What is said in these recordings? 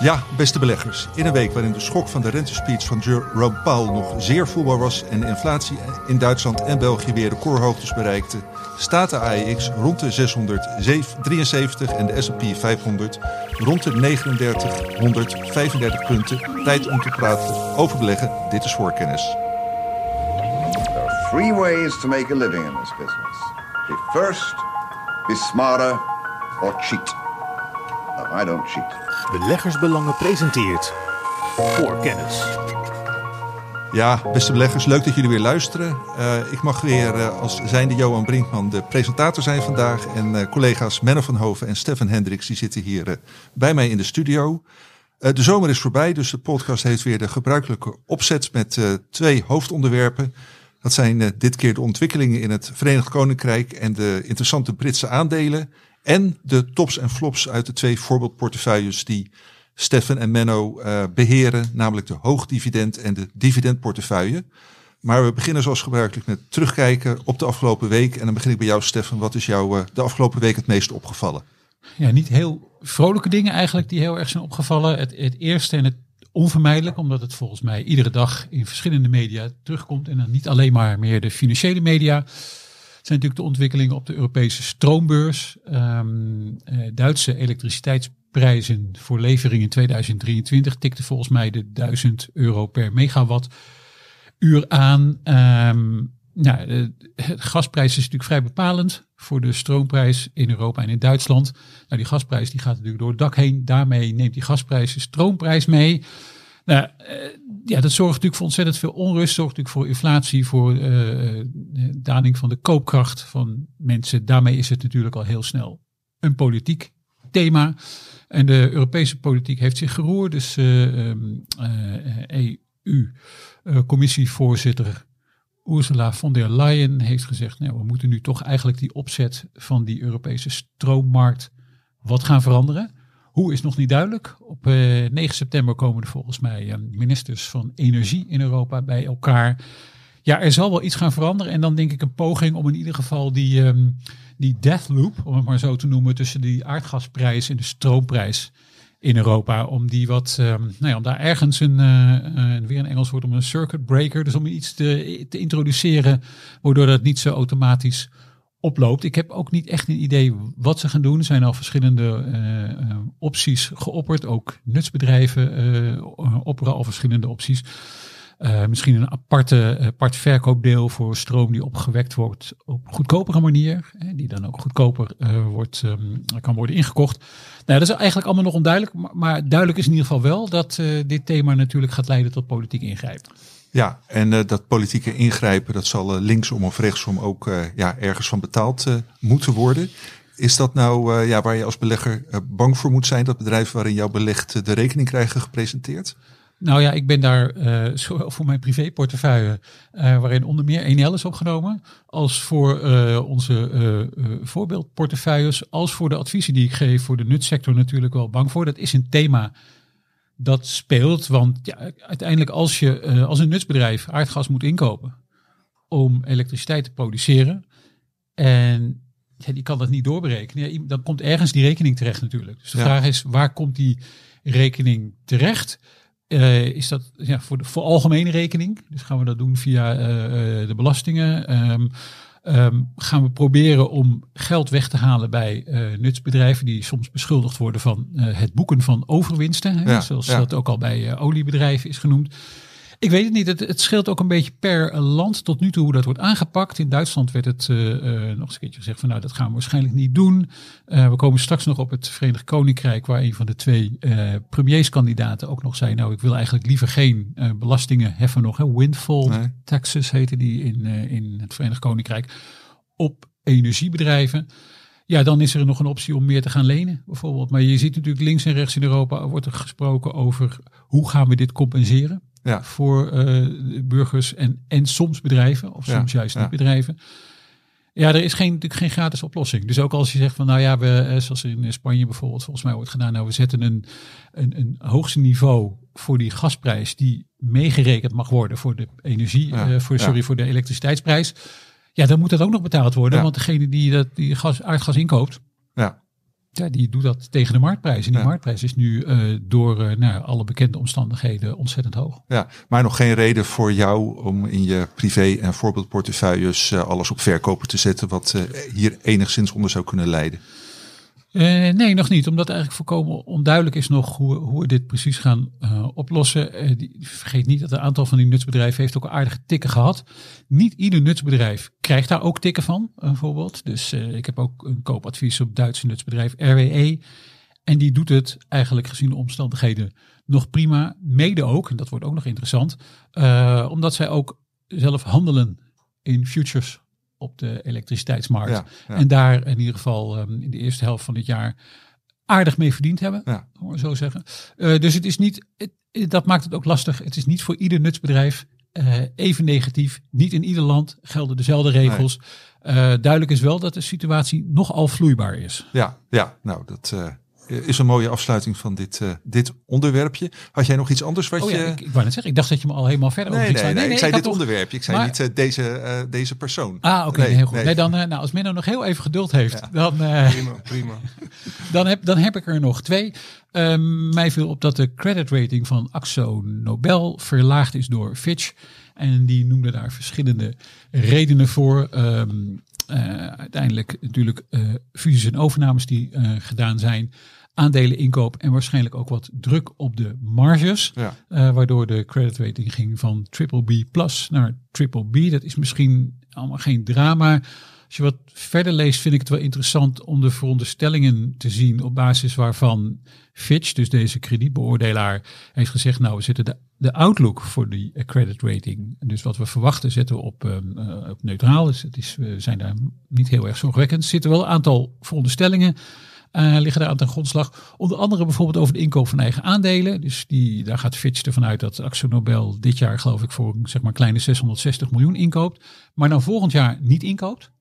Ja, beste beleggers. In een week waarin de schok van de rentespeech van Jerome Powell nog zeer voelbaar was en de inflatie in Duitsland en België weer recordhoogtes bereikte, staat de AEX rond de 673 en de S&P 500 rond de 3935 punten. Tijd om te praten over beleggen. Dit is voorkennis. There are three ways to make a living in this business. Be first, be smarter, or cheat. I don't cheat. Beleggersbelangen presenteert voor kennis. Ja, beste beleggers, leuk dat jullie weer luisteren. Uh, ik mag weer uh, als zijnde Johan Brinkman de presentator zijn vandaag. En uh, collega's Menno van Hoven en Stefan Hendricks die zitten hier bij mij in de studio. de zomer is voorbij, dus de podcast heeft weer de gebruikelijke opzet met twee hoofdonderwerpen. Dat zijn dit keer de ontwikkelingen in het Verenigd Koninkrijk en de interessante Britse aandelen. En de tops en flops uit de twee voorbeeldportefeuilles die Stefan en Menno uh, beheren, namelijk de hoogdividend en de dividendportefeuille. Maar we beginnen zoals gebruikelijk met terugkijken op de afgelopen week. En dan begin ik bij jou, Stefan. Wat is jou uh, de afgelopen week het meest opgevallen? Ja, niet heel vrolijke dingen eigenlijk die heel erg zijn opgevallen. Het, het eerste en het onvermijdelijk, omdat het volgens mij iedere dag in verschillende media terugkomt. En dan niet alleen maar meer de financiële media natuurlijk de ontwikkelingen op de Europese stroombeurs. Um, Duitse elektriciteitsprijzen voor levering in 2023 tikte volgens mij de 1000 euro per megawatt uur aan. Um, nou, de, gasprijs is natuurlijk vrij bepalend voor de stroomprijs in Europa en in Duitsland. Nou, die gasprijs die gaat natuurlijk door het dak heen. Daarmee neemt die gasprijs de stroomprijs mee. Nou, uh, ja, dat zorgt natuurlijk voor ontzettend veel onrust. Zorgt natuurlijk voor inflatie, voor uh, daling van de koopkracht van mensen. Daarmee is het natuurlijk al heel snel een politiek thema. En de Europese politiek heeft zich geroerd. Dus EU-commissievoorzitter Ursula von der Leyen heeft gezegd: nou, we moeten nu toch eigenlijk die opzet van die Europese stroommarkt wat gaan veranderen. Hoe is nog niet duidelijk. Op uh, 9 september komen er volgens mij uh, ministers van energie in Europa bij elkaar. Ja, er zal wel iets gaan veranderen. En dan denk ik een poging om in ieder geval die, um, die death loop, om het maar zo te noemen, tussen die aardgasprijs en de stroomprijs in Europa. Om die wat, um, nou ja, om daar ergens een, uh, weer een Engels woord om een circuit breaker. Dus om iets te, te introduceren, waardoor dat niet zo automatisch oploopt. Ik heb ook niet echt een idee wat ze gaan doen. Er zijn al verschillende uh, opties geopperd. Ook nutsbedrijven uh, opperen al verschillende opties. Misschien een aparte, apart verkoopdeel voor stroom die opgewekt wordt op goedkopere manier. Hè, die dan ook goedkoper wordt, um, kan worden ingekocht. Nou, dat is eigenlijk allemaal nog onduidelijk. Maar, maar duidelijk is in ieder geval wel dat dit thema natuurlijk gaat leiden tot politiek ingrijpen. Ja, en uh, dat politieke ingrijpen, dat zal uh, linksom of rechtsom ook uh, ja, ergens van betaald moeten worden. Is dat nou ja, waar je als belegger bang voor moet zijn, dat bedrijven waarin jouw belegd de rekening krijgen gepresenteerd? Nou ja, ik ben daar zowel voor mijn privéportefeuille, waarin onder meer NL is opgenomen, als voor onze voorbeeldportefeuilles, als voor de adviezen die ik geef voor de nutsector natuurlijk wel bang voor. Dat is een thema dat speelt. Want ja, uiteindelijk als je uh, als een nutsbedrijf aardgas moet inkopen om elektriciteit te produceren en ja, die kan dat niet doorberekenen, ja, dan komt ergens die rekening terecht natuurlijk. Dus de vraag is, waar komt die rekening terecht? Uh, is dat ja, voor, de, voor algemene rekening? Dus gaan we dat doen via uh, de belastingen? Um, Um, gaan we proberen om geld weg te halen bij uh, nutsbedrijven die soms beschuldigd worden van uh, het boeken van overwinsten. Hè, ja, zoals ja. dat ook al bij uh, oliebedrijven is genoemd. Ik weet het niet. Het, het, scheelt ook een beetje per land tot nu toe hoe dat wordt aangepakt. In Duitsland werd het uh, uh, nog eens een keertje gezegd van nou dat gaan we waarschijnlijk niet doen. Uh, we komen straks nog op het Verenigd Koninkrijk waar een van de twee premierskandidaten ook nog zei nou ik wil eigenlijk liever geen belastingen heffen nog. Hè. Windfall nee. taxes heten die in, in het Verenigd Koninkrijk op energiebedrijven. Ja, dan is er nog een optie om meer te gaan lenen, bijvoorbeeld. Maar je ziet natuurlijk links en rechts in Europa wordt er gesproken over hoe gaan we dit compenseren ja. voor uh, burgers en, en soms bedrijven, of soms ja, juist niet bedrijven. Ja, er is geen, natuurlijk geen gratis oplossing. Dus ook als je zegt van nou ja, we, zoals in Spanje bijvoorbeeld volgens mij wordt gedaan, nou we zetten een, een, een hoogste niveau voor die gasprijs die meegerekend mag worden voor de energie, uh, voor, sorry, voor de elektriciteitsprijs. Ja, dan moet dat ook nog betaald worden, want degene die dat die gas, aardgas inkoopt, ja. Ja, die doet dat tegen de marktprijs. En die Ja. marktprijs is nu eh, door eh, nou, alle bekende omstandigheden ontzettend hoog. Ja, maar nog geen reden voor jou om in je privé- en voorbeeldportefeuilles eh, alles op verkopen te zetten wat hier enigszins onder zou kunnen leiden. Eh, nee, nog niet. Omdat eigenlijk volkomen onduidelijk is nog hoe, hoe we dit precies gaan eh, oplossen. Eh, die, vergeet niet dat een aantal van die nutsbedrijven heeft ook aardige tikken gehad. Niet ieder nutsbedrijf krijgt daar ook tikken van, bijvoorbeeld. Dus ik heb ook een koopadvies op Duitse nutsbedrijf RWE. En die doet het eigenlijk gezien de omstandigheden nog prima. Mede ook, en dat wordt ook nog interessant, omdat zij ook zelf handelen in futures op de elektriciteitsmarkt. Ja, ja. En daar in ieder geval ehm, in de eerste helft van dit jaar aardig mee verdiend hebben, Ja. zo zeggen. Eh, dus het is niet, het- dat maakt het ook lastig. Het is niet voor ieder nutsbedrijf eh, even negatief. Niet in ieder land gelden dezelfde regels. Eh, duidelijk is wel dat de situatie nogal vloeibaar is. Ja, ja nou dat is een mooie afsluiting van dit, eh, dit onderwerpje. Had jij nog iets anders wat Oh je... ja, ik, ik wou net zeggen, ik dacht dat je me al helemaal verder Nee, over nee, nee, slaan. ik zei dit nog- onderwerpje. Ik zei Maar- niet eh, deze, eh, deze persoon. Ah, oké, Nee, nee, heel goed. nee. Nee, dan, eh, nou, als Menno nog heel even geduld heeft, dan, eh, Prima, prima. dan, heb, dan heb ik er nog twee. Ehm, mij viel op dat de credit rating van Axo Nobel verlaagd is door Fitch. En die noemde daar verschillende redenen voor. Ehm, eh, uiteindelijk natuurlijk eh, fusies en overnames die eh, gedaan zijn. Aandelen inkoop en waarschijnlijk ook wat druk op de marges. Ja. Eh, waardoor de credit rating ging van triple B plus naar triple B. Dat is misschien allemaal geen drama. Als je wat verder leest, vind ik het wel interessant om de veronderstellingen te zien op basis waarvan Fitch, dus deze kredietbeoordelaar, heeft gezegd: Nou, we zetten de, de outlook voor die credit rating. Dus wat we verwachten, zetten we op, ehm, eh, op neutraal. Dus het is, we zijn daar niet heel erg zorgwekkend. Er zitten wel een aantal veronderstellingen. eh, liggen daar aan ten grondslag. Onder andere bijvoorbeeld over de inkoop van eigen aandelen. Dus die, daar gaat Fitch ervan uit dat Axo Nobel dit jaar geloof ik voor zeg maar kleine 660 miljoen inkoopt. Maar dan volgend jaar niet inkoopt.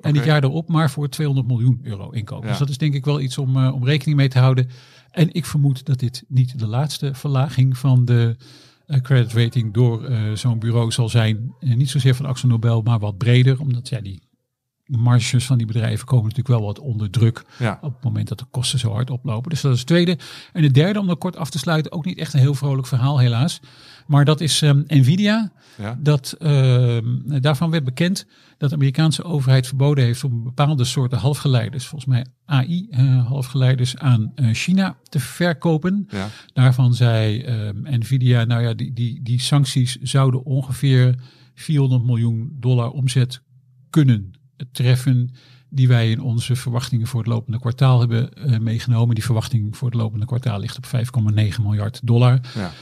En dit Oké. jaar erop maar voor 200 miljoen euro inkoopt. Ja. Dus dat is denk ik wel iets om, eh, om rekening mee te houden. En ik vermoed dat dit niet de laatste verlaging van de eh, credit rating door eh, zo'n bureau zal zijn. Niet zozeer van Axo Nobel, maar wat breder. Omdat ja, die marges van die bedrijven komen natuurlijk wel wat onder druk Ja. op het moment dat de kosten zo hard oplopen. Dus dat is het tweede. En het derde, om dat kort af te sluiten, ook niet echt een heel vrolijk verhaal helaas. Maar dat is ehm, Nvidia. Ja. Dat, ehm, daarvan werd bekend dat de Amerikaanse overheid verboden heeft om bepaalde soorten halfgeleiders, volgens mij AI-halfgeleiders, aan eh, China te verkopen. Ja. Daarvan zei ehm, Nvidia, nou ja, die, die, die sancties zouden ongeveer 400 miljoen dollar omzet kunnen treffen. Die wij in onze verwachtingen voor het lopende kwartaal hebben eh, meegenomen. Die verwachting voor het lopende kwartaal ligt op 5,9 miljard dollar. Ja.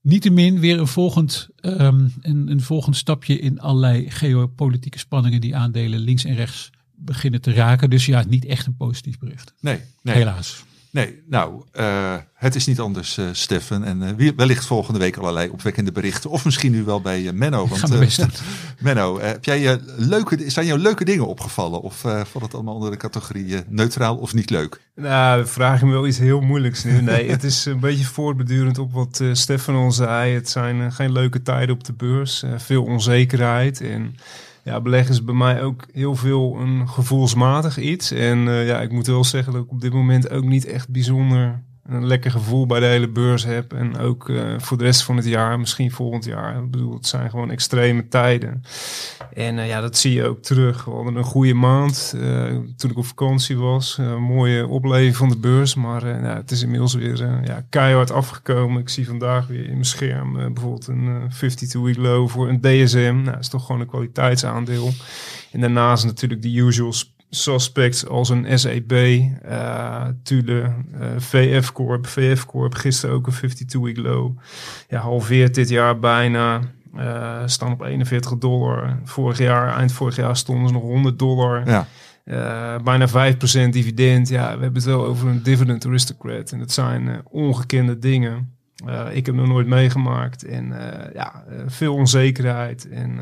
Niettemin weer een volgend, ehm, een, een volgend stapje in allerlei geopolitieke spanningen die aandelen links en rechts beginnen te raken. Dus ja, niet echt een positief bericht. Nee, nee. Helaas. Nee, nou, eh, het is niet anders, eh Stefan. En eh, wie- wellicht volgende week allerlei opwekkende berichten. Of misschien nu wel bij Menno. Want. Menno, heb jij, eh, leuke, zijn jou leuke dingen opgevallen? Of eh valt het allemaal onder de categorie neutraal of niet leuk? Nou, vraag je me wel iets heel moeilijks nu. Nee, het is een beetje voortbedurend op wat eh, Stefan al zei. Het zijn geen leuke tijden op de beurs. veel onzekerheid. En ja, beleggen is bij mij ook heel veel een gevoelsmatig iets. En eh, ja, ik moet wel zeggen dat ik op dit moment ook niet echt bijzonder een lekker gevoel bij de hele beurs heb. En ook eh, voor de rest van het jaar, misschien volgend jaar. Ik bedoel, het zijn gewoon extreme tijden. En eh, ja, dat zie je ook terug. We hadden een goede maand eh, toen ik op vakantie was. Mooie opleving van de beurs. Maar nou, het is inmiddels weer ja, keihard afgekomen. Ik zie vandaag weer in mijn scherm bijvoorbeeld een eh 52-week low voor een DSM. Nou, dat is toch gewoon een kwaliteitsaandeel. En daarnaast natuurlijk de usual sp- suspects als een SEB, eh Tule, eh, VF Corp. VF Corp gisteren ook een 52-week low. Ja, halveert dit jaar bijna. Eh, staan op 41 dollar. Vorig jaar, eind vorig jaar stonden ze nog 100 dollar. Ja, bijna 5% dividend. Ja, we hebben het wel over een dividend aristocrat. En dat zijn ongekende dingen. Ik heb nog nooit meegemaakt. En ja, veel onzekerheid. En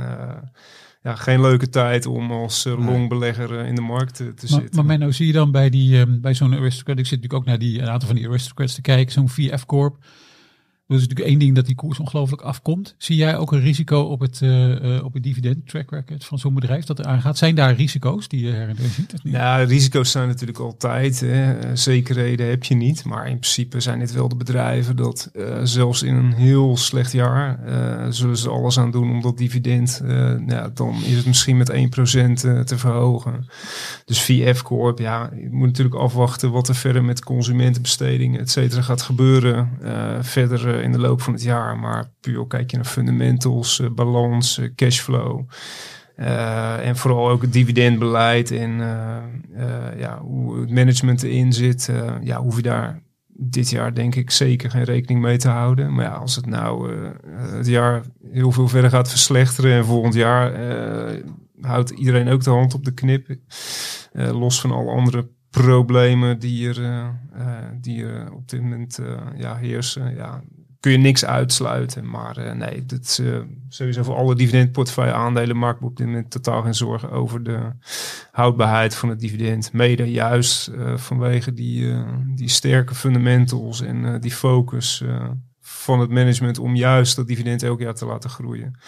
ja, geen leuke tijd om als eh, longbelegger eh, in de markt te, te Maar, zitten. maar Menno, zie je dan bij, die, ehm, bij zo'n aristocrat, ik zit natuurlijk ook naar die, een aantal van die aristocrats te kijken, zo'n VF Corp. Dat is natuurlijk één ding dat die koers ongelooflijk afkomt. Zie jij ook een risico op het, uh, op het dividend track record van zo'n bedrijf dat er aangaat? Zijn daar risico's die je her en ziet? Ja, risico's zijn natuurlijk altijd. Hè. Zekerheden heb je niet. Maar in principe zijn dit wel de bedrijven dat uh, zelfs in een heel slecht jaar zullen ze alles aan doen om dat dividend, ja, dan is het misschien met 1% te verhogen. Dus VF Corp, ja, je moet natuurlijk afwachten wat er verder met consumentenbestedingen, et cetera, gaat gebeuren. verder in de loop van het jaar. Maar puur kijk je naar fundamentals, uh, balans, uh, cashflow. En vooral ook het dividendbeleid en ja, hoe het management erin zit. ja, hoef je daar dit jaar denk ik zeker geen rekening mee te houden. Maar ja, als het nou het jaar heel veel verder gaat verslechteren en volgend jaar houdt iedereen ook de hand op de knip. los van alle andere problemen die er, die er op dit moment ja, heersen. Ja, kun je niks uitsluiten. Maar uh, nee, dat uh, sowieso voor alle dividendportefeuille aandelen maak ik op dit moment totaal geen zorgen over de houdbaarheid van het dividend. Mede juist uh, vanwege die, die sterke fundamentals en die focus van het management om juist dat dividend elk jaar te laten groeien.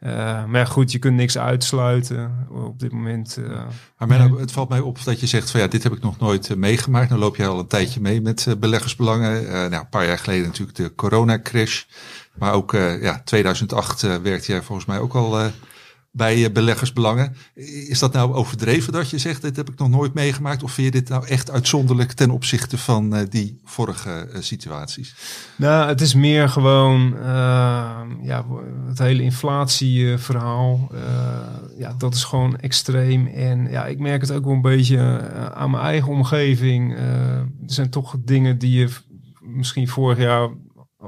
Uh, maar goed, je kunt niks uitsluiten op dit moment. Uh, maar het valt mij op dat je zegt van ja, dit heb ik nog nooit uh, meegemaakt. Dan loop je al een tijdje mee met beleggersbelangen. nou, een paar jaar geleden natuurlijk de coronacrash. Maar ook ja, 2008 werkte jij volgens mij ook al bij beleggersbelangen. Is dat nou overdreven dat je zegt, dit heb ik nog nooit meegemaakt? Of vind je dit nou echt uitzonderlijk ten opzichte van uh, die vorige uh, situaties? Nou, het is meer gewoon ja, het hele inflatieverhaal. ja, dat is gewoon extreem. En ja, ik merk het ook wel een beetje aan mijn eigen omgeving. er zijn toch dingen die je misschien vorig jaar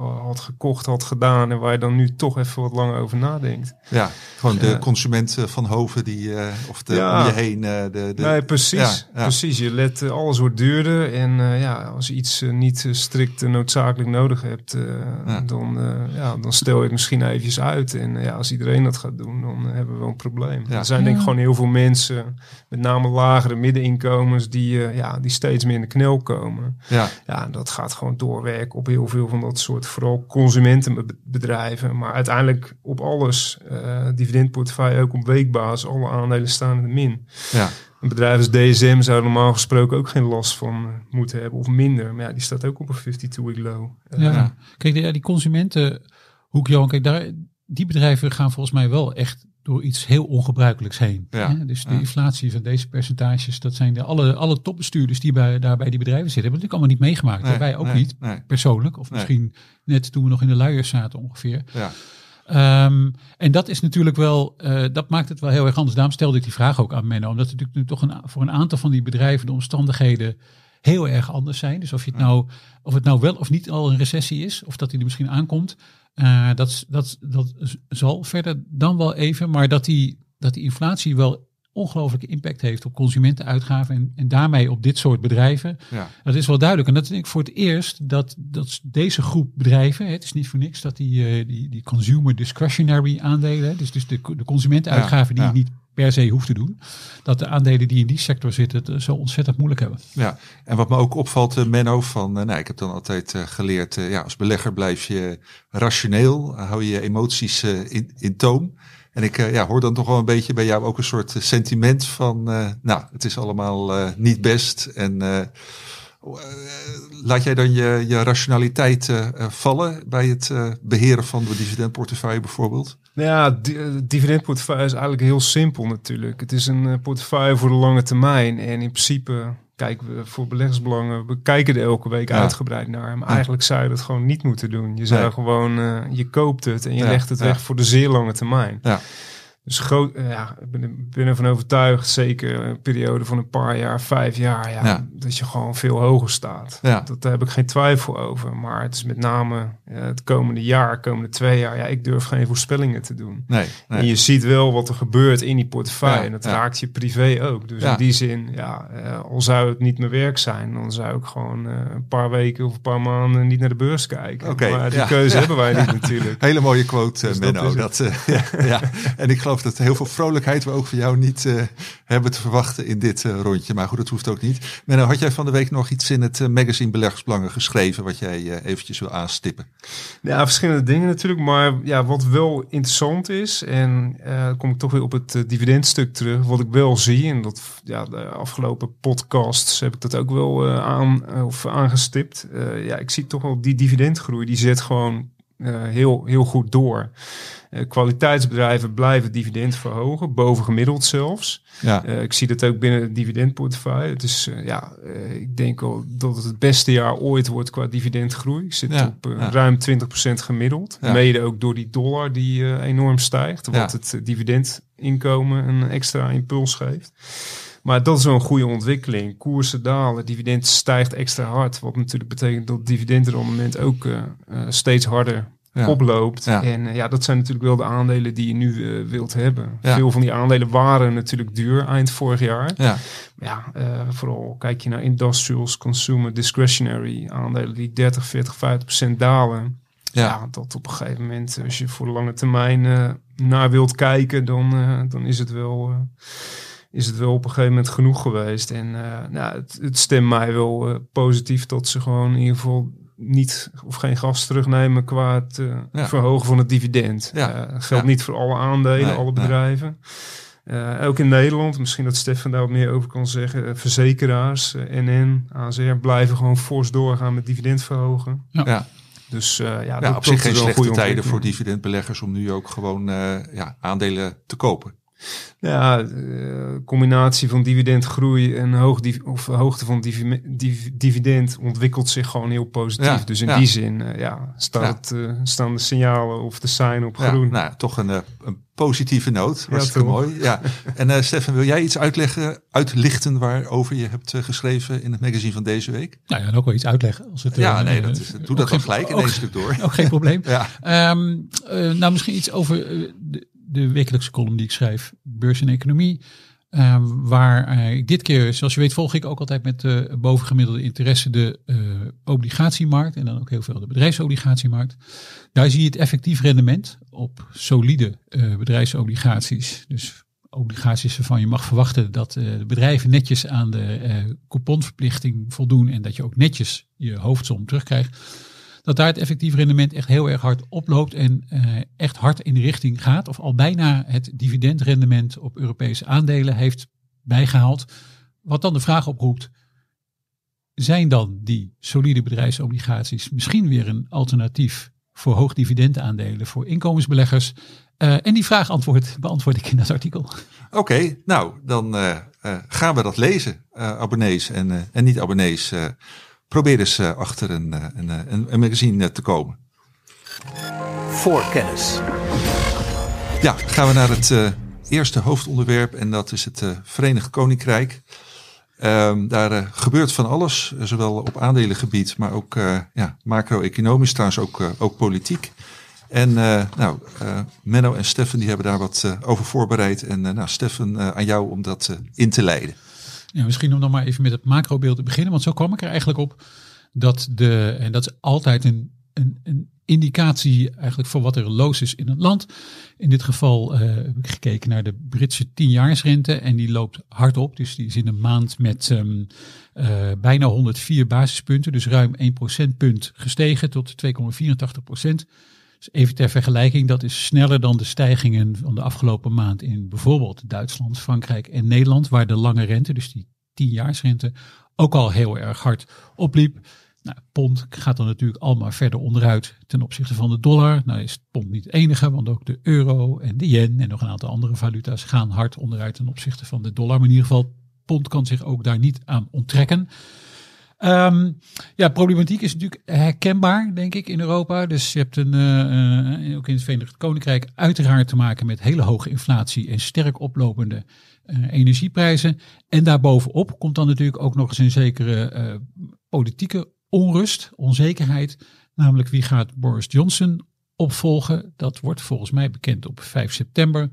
had gekocht, had gedaan en waar je dan nu toch even wat langer over nadenkt. Ja, gewoon de consument van Hoven die, uh, of de, ja. om je heen. Uh, de, de, nee, precies. Ja, precies. Je let, uh, alles wordt duurder en ja, als je iets niet strikt noodzakelijk nodig hebt, dan, ja, dan stel je het misschien eventjes uit. En ja, als iedereen dat gaat doen, dan hebben we wel een probleem. Er zijn denk ik gewoon heel veel mensen, met name lagere middeninkomens, die, ja, die steeds meer in de knel komen. Ja. ja, dat gaat gewoon doorwerken op heel veel van dat soort vooral consumentenbedrijven. Maar uiteindelijk op alles, uh, dividendportefeuille ook op weekbasis, alle aandelen staan in de min. Ja. Een bedrijf als DSM zou normaal gesproken ook geen last van uh, moeten hebben of minder. Maar ja, die staat ook op een 52-week low. Uh, ja. Kijk, die, die consumentenhoek, Johan, kijk, daar, die bedrijven gaan volgens mij wel echt door iets heel ongebruikelijks heen. Ja. Dus de inflatie van deze percentages, dat zijn de, alle, alle topbestuurders die bij, daar bij die bedrijven zitten, hebben natuurlijk allemaal niet meegemaakt. Nee, wij ook nee, niet, nee. persoonlijk. Of misschien net toen we nog in de luiers zaten ongeveer. Ja. Um, en dat is natuurlijk wel, uh, dat maakt het wel heel erg anders. Daarom stelde ik die vraag ook aan Menno. Omdat het natuurlijk toch een, voor een aantal van die bedrijven de omstandigheden heel erg anders zijn. Dus of, je het nou, of het nou wel of niet al een recessie is, of dat die er misschien aankomt. Uh, dat, dat, dat zal verder dan wel even, maar dat die, dat die inflatie wel ongelooflijke impact heeft op consumentenuitgaven en, en daarmee op dit soort bedrijven. Ja. Dat is wel duidelijk. En dat is ik voor het eerst dat, dat deze groep bedrijven, het is niet voor niks dat die, uh, die, die consumer discretionary aandelen, dus, dus de, de consumentenuitgaven die ja, ja. niet per se hoeft te doen. Dat de aandelen die in die sector zitten het zo ontzettend moeilijk hebben. Ja, en wat me ook opvalt, uh, Menno, van, uh, nou, ik heb dan altijd geleerd, ja, als belegger blijf je rationeel, hou je emoties in, in toom. En ik ja, hoor dan toch wel een beetje bij jou ook een soort sentiment van, nou, het is allemaal niet best en laat jij dan je, je rationaliteit uh, vallen bij het uh, beheren van de dividendportefeuille bijvoorbeeld? Nou ja, di dividendportefeuille is eigenlijk heel simpel natuurlijk. Het is een portefeuille voor de lange termijn. En in principe kijken we voor beleggersbelangen, we kijken er elke week ja. uitgebreid naar. Maar ja. eigenlijk zou je dat gewoon niet moeten doen. Je zou nee. gewoon, uh, je koopt het en je ja. legt het weg voor de zeer lange termijn. Ja. Dus groot, ja, ik ben, ben ervan overtuigd, zeker een periode van een paar jaar, vijf jaar, ja, ja. dat je gewoon veel hoger staat. Ja. Dat, daar heb ik geen twijfel over. Maar het is met name ja, het komende jaar, komende twee jaar, ja, ik durf geen voorspellingen te doen. Nee, nee. En je ziet wel wat er gebeurt in die portefeuille. Ja, en dat raakt je privé ook. Dus in die zin, ja, uh, al zou het niet mijn werk zijn, dan zou ik gewoon een paar weken of een paar maanden niet naar de beurs kijken. Okay, maar die keuze hebben wij niet natuurlijk. Hele mooie quote, dus Menno. Dat, dat ja, ja. En ik geloof geloof dat heel veel vrolijkheid we ook van jou niet uh, hebben te verwachten in dit uh, rondje. Maar goed, dat hoeft ook niet. Menno, had jij van de week nog iets in het uh, magazine Beleggersbelangen geschreven wat jij eventjes wil aanstippen? Ja, verschillende dingen natuurlijk. Maar ja, wat wel interessant is, en kom ik toch weer op het dividendstuk terug. Wat ik wel zie, en dat ja, de afgelopen podcasts heb ik dat ook wel aan, of aangestipt. ja, ik zie toch wel die dividendgroei, die zet gewoon heel, heel goed door. Uh, kwaliteitsbedrijven blijven dividend verhogen, bovengemiddeld zelfs. Ja. Uh, ik zie dat ook binnen het dividendportefeuille. Het is, uh, ja, ik denk al dat het het beste jaar ooit wordt qua dividendgroei. Ik zit ja. op ja. ruim 20% gemiddeld. Mede ook door die dollar die enorm stijgt, wat het dividendinkomen een extra impuls geeft. Maar dat is wel een goede ontwikkeling. Koersen dalen, dividend stijgt extra hard. Wat natuurlijk betekent dat het dividendrendement ook steeds harder oploopt. En uh, ja, dat zijn natuurlijk wel de aandelen die je nu uh, wilt hebben. Veel van die aandelen waren natuurlijk duur eind vorig jaar. Ja, ja uh, vooral kijk je naar industrials, consumer, discretionary aandelen die 30, 40, 50 procent dalen. Ja. ja. dat op een gegeven moment, als je voor de lange termijn naar wilt kijken, dan, dan is het wel is het wel op een gegeven moment genoeg geweest. En nou, het, het stemt mij wel positief dat ze gewoon in ieder geval niet of geen gas terugnemen qua het uh, verhogen van het dividend. Ja. Uh, geldt niet voor alle aandelen, alle bedrijven. Uh, ook in Nederland, misschien dat Stefan daar wat meer over kan zeggen. verzekeraars, NN, AZR blijven gewoon fors doorgaan met dividend verhogen. Ja. Dus ja, ja dat, op zich geen slechte tijden voor dividendbeleggers om nu ook gewoon ja, aandelen te kopen. Ja, uh, combinatie van dividendgroei en hoog of hoogte van dividend ontwikkelt zich gewoon heel positief. dus in die zin uh, ja, staat uh, staan de signalen of de sign op groen. Nou, toch een, een positieve noot. Hartstikke mooi. Ja. En Stefan, wil jij iets uitleggen, uitlichten waarover je hebt geschreven in het magazine van deze week? Nou ja, ook wel iets uitleggen. Als het, ja, nee, dat is, doe dat dan gelijk in één stuk door. Ook geen probleem. ja. Um, nou, misschien iets over de, de wekelijkse column die ik schrijf, Beurs en Economie. Uh, waar uh, ik dit keer, zoals je weet, volg ik ook altijd met bovengemiddelde interesse de uh, obligatiemarkt en dan ook heel veel de bedrijfsobligatiemarkt. Daar zie je het effectief rendement op solide bedrijfsobligaties. Dus obligaties waarvan je mag verwachten dat de bedrijven netjes aan de couponverplichting voldoen en dat je ook netjes je hoofdsom terugkrijgt dat daar het effectief rendement echt heel erg hard oploopt en uh, echt hard in de richting gaat. Of al bijna het dividendrendement op Europese aandelen heeft bijgehaald. Wat dan de vraag oproept, zijn dan die solide bedrijfsobligaties misschien weer een alternatief voor hoogdividendaandelen voor inkomensbeleggers? Uh, en die vraag antwoord, beantwoord ik in dat artikel. Oké, nou dan uh, gaan we dat lezen, abonnees en, en niet-abonnees probeer eens uh, achter een, uh, een, een, een, magazine te komen. Voor kennis. Ja, gaan we naar het eerste hoofdonderwerp en dat is het Verenigd Koninkrijk. Um, daar gebeurt van alles, zowel op aandelengebied, maar ook ja, macro-economisch, trouwens ook, ook politiek. En nou, Menno en Steffen die hebben daar wat over voorbereid. En nou, Steffen, aan jou om dat in te leiden. Ja, misschien om dan maar even met het macrobeeld te beginnen. Want zo kwam ik er eigenlijk op dat de, en dat is altijd een, een, een indicatie eigenlijk voor wat er los is in het land. In dit geval uh, heb ik gekeken naar de Britse tienjaarsrente en die loopt hard op. Dus die is in een maand met um, uh, bijna 104 basispunten, dus ruim 1 procentpunt gestegen tot 2,84 procent. Dus even ter vergelijking, dat is sneller dan de stijgingen van de afgelopen maand in bijvoorbeeld Duitsland, Frankrijk en Nederland, waar de lange rente, dus die tienjaarsrente, ook al heel erg hard opliep. Nou, pond gaat dan natuurlijk allemaal verder onderuit ten opzichte van de dollar. Nou is het pond niet het enige, want ook de euro en de yen en nog een aantal andere valuta's gaan hard onderuit ten opzichte van de dollar. Maar in ieder geval, pond kan zich ook daar niet aan onttrekken. Um, ja, problematiek is natuurlijk herkenbaar, denk ik, in Europa. Dus je hebt een, uh, ook in het Verenigd Koninkrijk uiteraard te maken met hele hoge inflatie en sterk oplopende uh, energieprijzen. En daarbovenop komt dan natuurlijk ook nog eens een zekere politieke onrust, onzekerheid. Namelijk wie gaat Boris Johnson opvolgen? Dat wordt volgens mij bekend op 5 september.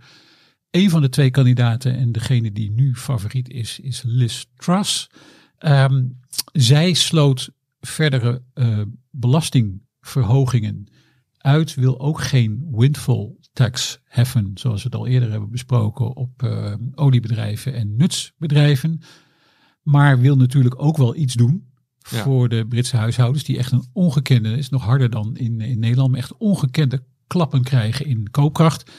Een van de twee kandidaten en degene die nu favoriet is, is Liz Truss. Um, zij sloot verdere uh, belastingverhogingen uit, wil ook geen windfall tax heffen, zoals we het al eerder hebben besproken, op uh, oliebedrijven en nutsbedrijven. Maar wil natuurlijk ook wel iets doen Ja. voor de Britse huishoudens, die echt een ongekende, is nog harder dan in, in Nederland, maar echt ongekende klappen krijgen in koopkracht.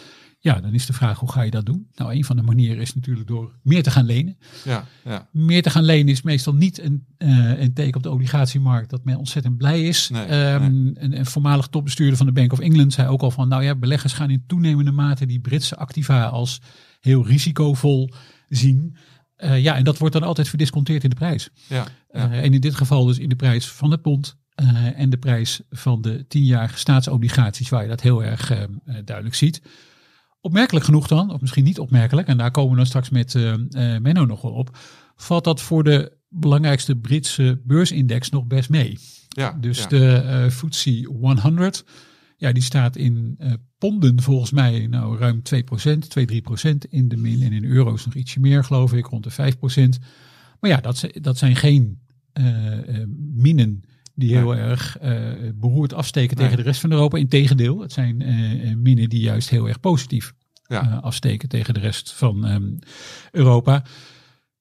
Ja, dan is de vraag, hoe ga je dat doen? Nou, een van de manieren is natuurlijk door meer te gaan lenen. Ja, ja. Meer te gaan lenen is meestal niet een, een teken op de obligatiemarkt dat men ontzettend blij is. Nee, Ehm, Een, een voormalig topbestuurder van de Bank of England zei ook al van, nou ja, beleggers gaan in toenemende mate die Britse activa als heel risicovol zien. Eh, ja, en dat wordt dan altijd verdisconteerd in de prijs. ja, ja. Eh, en in dit geval dus in de prijs van het pond en de prijs van de tienjarige staatsobligaties, waar je dat heel erg eh, eh, duidelijk ziet. Opmerkelijk genoeg dan, of misschien niet opmerkelijk, en daar komen we dan straks met eh eh, Menno nog wel op, valt dat voor de belangrijkste Britse beursindex nog best mee. ja, Dus ja. de eh FTSE 100, ja, die staat in ponden volgens mij nou ruim 2%, 2-3% in de min. En in euro's nog ietsje meer, geloof ik, rond de 5%. Maar ja, dat, dat zijn geen eh, minnen die heel erg eh, beroerd afsteken Nee. tegen de rest van Europa. Integendeel, het zijn eh, minnen die juist heel erg positief Ja. afsteken tegen de rest van ehm, Europa.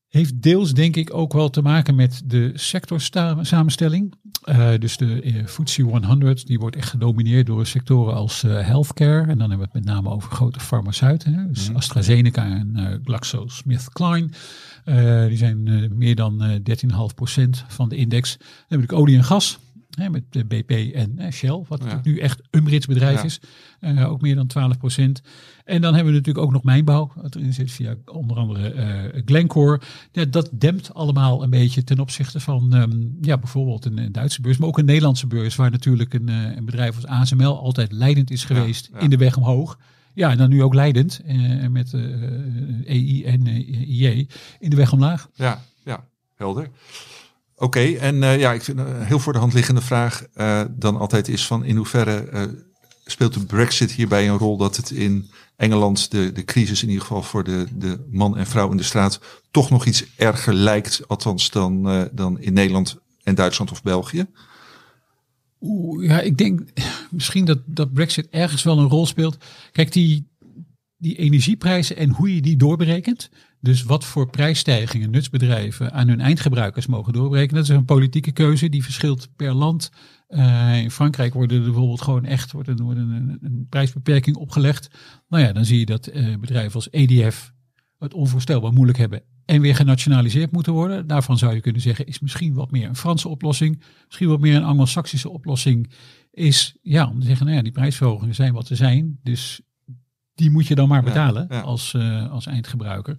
Heeft deels denk ik ook wel te maken met de sectorsamenstelling. Eh dus de FTSE 100 die wordt echt gedomineerd door sectoren als healthcare. En dan hebben we het met name over grote farmaceuten. Hè? Dus AstraZeneca en GlaxoSmithKline. Eh die zijn eh, meer dan eh 13,5% van de index. Dan heb ik olie en gas. Hè, met BP en eh, Shell, wat natuurlijk nu echt een Brits bedrijf Ja. is. Eh, ook meer dan 12%. En dan hebben we natuurlijk ook nog mijnbouw. Wat erin zit via onder andere eh, Glencore. Ja, dat dempt allemaal een beetje ten opzichte van ehm, ja, bijvoorbeeld een, een Duitse beurs. Maar ook een Nederlandse beurs. Waar natuurlijk een, eh, een bedrijf als ASML altijd leidend is geweest ja. in de weg omhoog. Ja, en dan nu ook leidend eh, met eh EI en eh, IJ in de weg omlaag. Ja, ja, helder. Oké, en eh, ja, ik vind een heel voor de hand liggende vraag eh, dan altijd is van in hoeverre eh, speelt de brexit hierbij een rol dat het in Engeland de, de crisis in ieder geval voor de, de man en vrouw in de straat toch nog iets erger lijkt, althans dan, eh, dan in Nederland en Duitsland of België? Ja, ik denk misschien dat, dat Brexit ergens wel een rol speelt. Kijk, die, die energieprijzen en hoe je die doorberekent. Dus wat voor prijsstijgingen nutsbedrijven aan hun eindgebruikers mogen doorberekenen. Dat is een politieke keuze die verschilt per land. Eh, in Frankrijk worden er bijvoorbeeld gewoon echt wordt een, een, een prijsbeperking opgelegd. Nou ja, dan zie je dat eh, bedrijven als EDF het onvoorstelbaar moeilijk hebben en weer genationaliseerd moeten worden. Daarvan zou je kunnen zeggen, is misschien wat meer een Franse oplossing. Misschien wat meer een Anglo-Saxische oplossing. Is ja, om te zeggen, nou ja, die prijsverhogingen zijn wat ze zijn. Dus die moet je dan maar betalen ja. Als, eh, als eindgebruiker.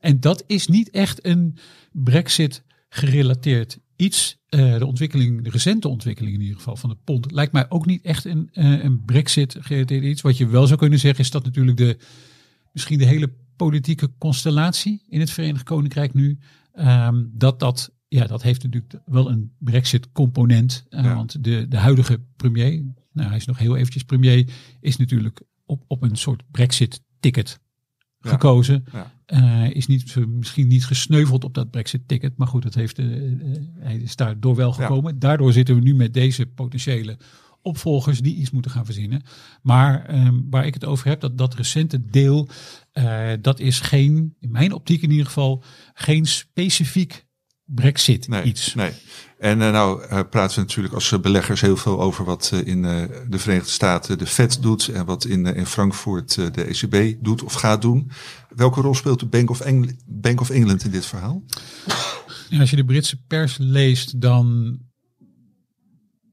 En dat is niet echt een Brexit gerelateerd iets. Eh, de ontwikkeling, de recente ontwikkeling in ieder geval van de pond, lijkt mij ook niet echt een, eh, een Brexit gerelateerd iets. Wat je wel zou kunnen zeggen is dat natuurlijk de, misschien de hele politieke constellatie in het Verenigd Koninkrijk nu, ehm, dat dat, ja, dat heeft natuurlijk wel een Brexit component. Eh, Ja. Want de, de huidige premier, nou hij is nog heel eventjes premier, is natuurlijk op, op een soort Brexit ticket Ja. gekozen. Ja. Eh, is niet, misschien niet gesneuveld op dat Brexit-ticket, maar goed, dat heeft, eh, hij is daardoor wel gekomen. Daardoor zitten we nu met deze potentiële opvolgers die iets moeten gaan verzinnen. Maar ehm, waar ik het over heb, dat, dat recente deel, eh, dat is geen, in mijn optiek in ieder geval, geen specifiek Brexit Nee, iets. nee. En eh, nou eh, praten we natuurlijk als beleggers heel veel over wat in de Verenigde Staten de Fed doet en wat in, in Frankfurt de ECB doet of gaat doen. Welke rol speelt de Bank of, Engl Bank of England in dit verhaal? En als je de Britse pers leest, dan,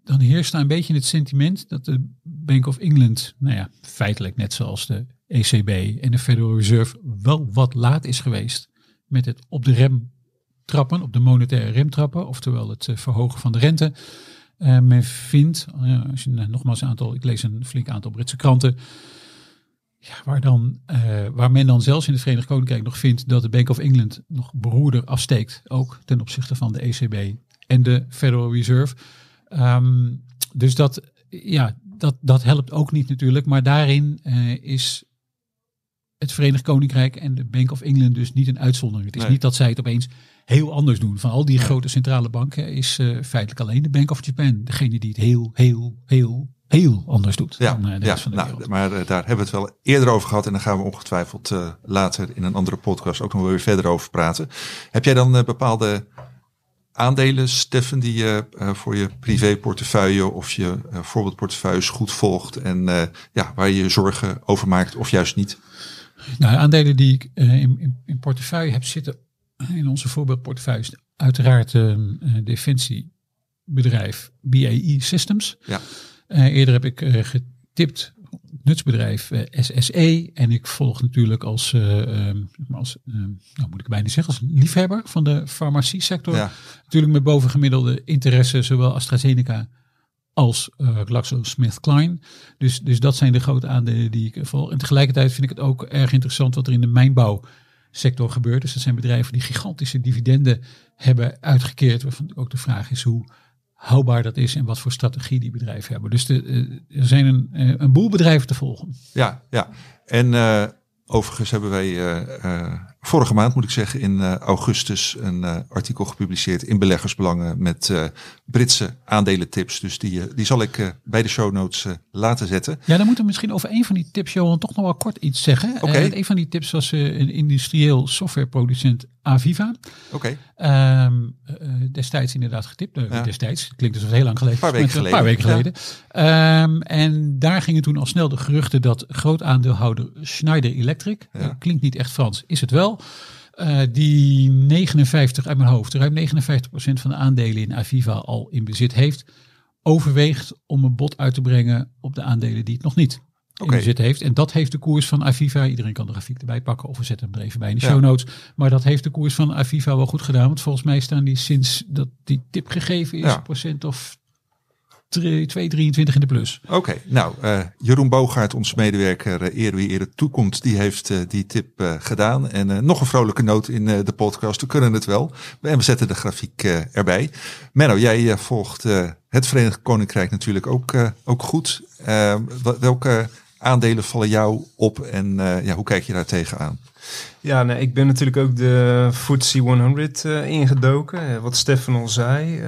dan heerst daar een beetje het sentiment dat de Bank of England, nou ja, feitelijk net zoals de ECB en de Federal Reserve, wel wat laat is geweest met het op de rem trappen, op de monetaire rem trappen, oftewel het eh, verhogen van de rente. Eh, men vindt, eh, als je nou, nogmaals een aantal, ik lees een flink aantal Britse kranten, ja, waar, dan, waar men dan zelfs in het Verenigd Koninkrijk nog vindt dat de Bank of England nog beroerder afsteekt, ook ten opzichte van de ECB en de Federal Reserve. Ehm, dus dat, ja, dat, dat helpt ook niet natuurlijk, maar daarin is het Verenigd Koninkrijk en de Bank of England dus niet een uitzondering. Het is Nee. niet dat zij het opeens heel anders doen. Van al die grote centrale banken is eh, feitelijk alleen de Bank of Japan degene die het heel, heel, heel, heel anders doet Ja, dan eh, de ja rest van de nou, wereld. maar eh, daar hebben we het wel eerder over gehad. En daar gaan we ongetwijfeld later in een andere podcast ook nog wel weer verder over praten. Heb jij dan bepaalde aandelen, Steffen, die je voor je privéportefeuille of je eh, voorbeeldportefeuilles goed volgt en ja, waar je je zorgen over maakt of juist niet? Nou, de aandelen die ik eh, in, in, in portefeuille heb zitten, in onze voorbeeldportefeuilles, uiteraard eh, eh, defensiebedrijf BAE Systems. Ja. Eh, eerder heb ik eh, getipt nutsbedrijf eh, SSE. En ik volg natuurlijk als, eh, ehm, als ehm, nou moet ik bijna zeggen, als liefhebber van de farmacie sector. Ja. Natuurlijk met bovengemiddelde interesse, zowel AstraZeneca als uh, GlaxoSmithKline. Dus, dus dat zijn de grote aandelen die ik volg. En tegelijkertijd vind ik het ook erg interessant wat er in de mijnbouwsector gebeurt. Dus dat zijn bedrijven die gigantische dividenden hebben uitgekeerd. Waarvan ook de vraag is hoe houdbaar dat is en wat voor strategie die bedrijven hebben. Dus eh, er zijn een, eh, een boel bedrijven te volgen. Ja, ja. En eh, overigens hebben wij eh, eh, vorige maand, moet ik zeggen, in eh, augustus een eh, artikel gepubliceerd in Beleggersbelangen met eh, Britse aandelentips. Dus die, die zal ik bij de show notes laten zetten. Ja, dan moeten we misschien over een van die tips, Johan, toch nog wel kort iets zeggen. Oké. Eh, een van die tips was een industrieel softwareproducent Aviva. Oké, Ehm, eh, destijds inderdaad getipt. Ja. Destijds, klinkt het heel lang geleden Paar weken Een paar weken geleden. Ehm, en daar gingen toen al snel de geruchten dat groot aandeelhouder Schneider Electric, Ja. klinkt niet echt Frans, is het wel. Eh, die 59 uit mijn hoofd, ruim 59% van de aandelen in Aviva al in bezit heeft, overweegt om een bod uit te brengen op de aandelen die het nog niet in bezit heeft. En dat heeft de koers van Aviva, iedereen kan de grafiek erbij pakken of we zetten hem er even bij in de Ja. show notes. Maar dat heeft de koers van Aviva wel goed gedaan. Want volgens mij staan die sinds dat die tip gegeven is, Ja. procent of 2,23 in de plus. Oké, nou, eh, Jeroen Boogaard, onze medewerker, uh, eer wie eerder toekomt, die heeft eh, die tip gedaan. En nog een vrolijke noot in de podcast, we kunnen het wel. En we zetten de grafiek erbij. Menno, jij volgt het Verenigd Koninkrijk natuurlijk ook, ook goed. Welke aandelen vallen jou op en ja, hoe kijk je daar tegenaan? Ja, nee, ik ben natuurlijk ook de FTSE 100 eh, ingedoken. Eh, wat Stefan al zei, eh,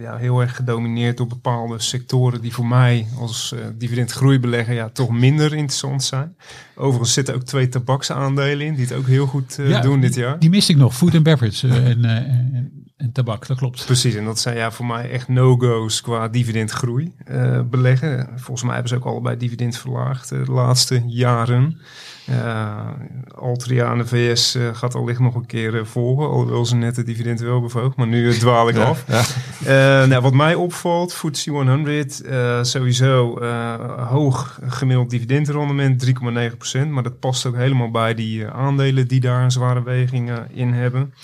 ja, heel erg gedomineerd door bepaalde sectoren die voor mij als eh dividendgroeibelegger ja, toch minder interessant zijn. Overigens zitten ook twee tabaksaandelen in die het ook heel goed Ja, doen dit jaar. Die miste ik nog, food and beverage en, en, tabak, dat klopt. Precies, en dat zijn ja, voor mij echt no-go's qua dividendgroei eh, beleggen. Volgens mij hebben ze ook allebei dividend verlaagd eh, de laatste jaren. Eh, Altria en de VS gaat allicht nog een keer volgen, alhoewel ze net het dividend wel bevoogd, maar nu dwaal ik af. Ja, Eh, nou, wat mij opvalt, FTSE 100, eh, sowieso eh, hoog gemiddeld dividendrendement, 3,9%. Maar dat past ook helemaal bij die aandelen die daar een zware weging in hebben.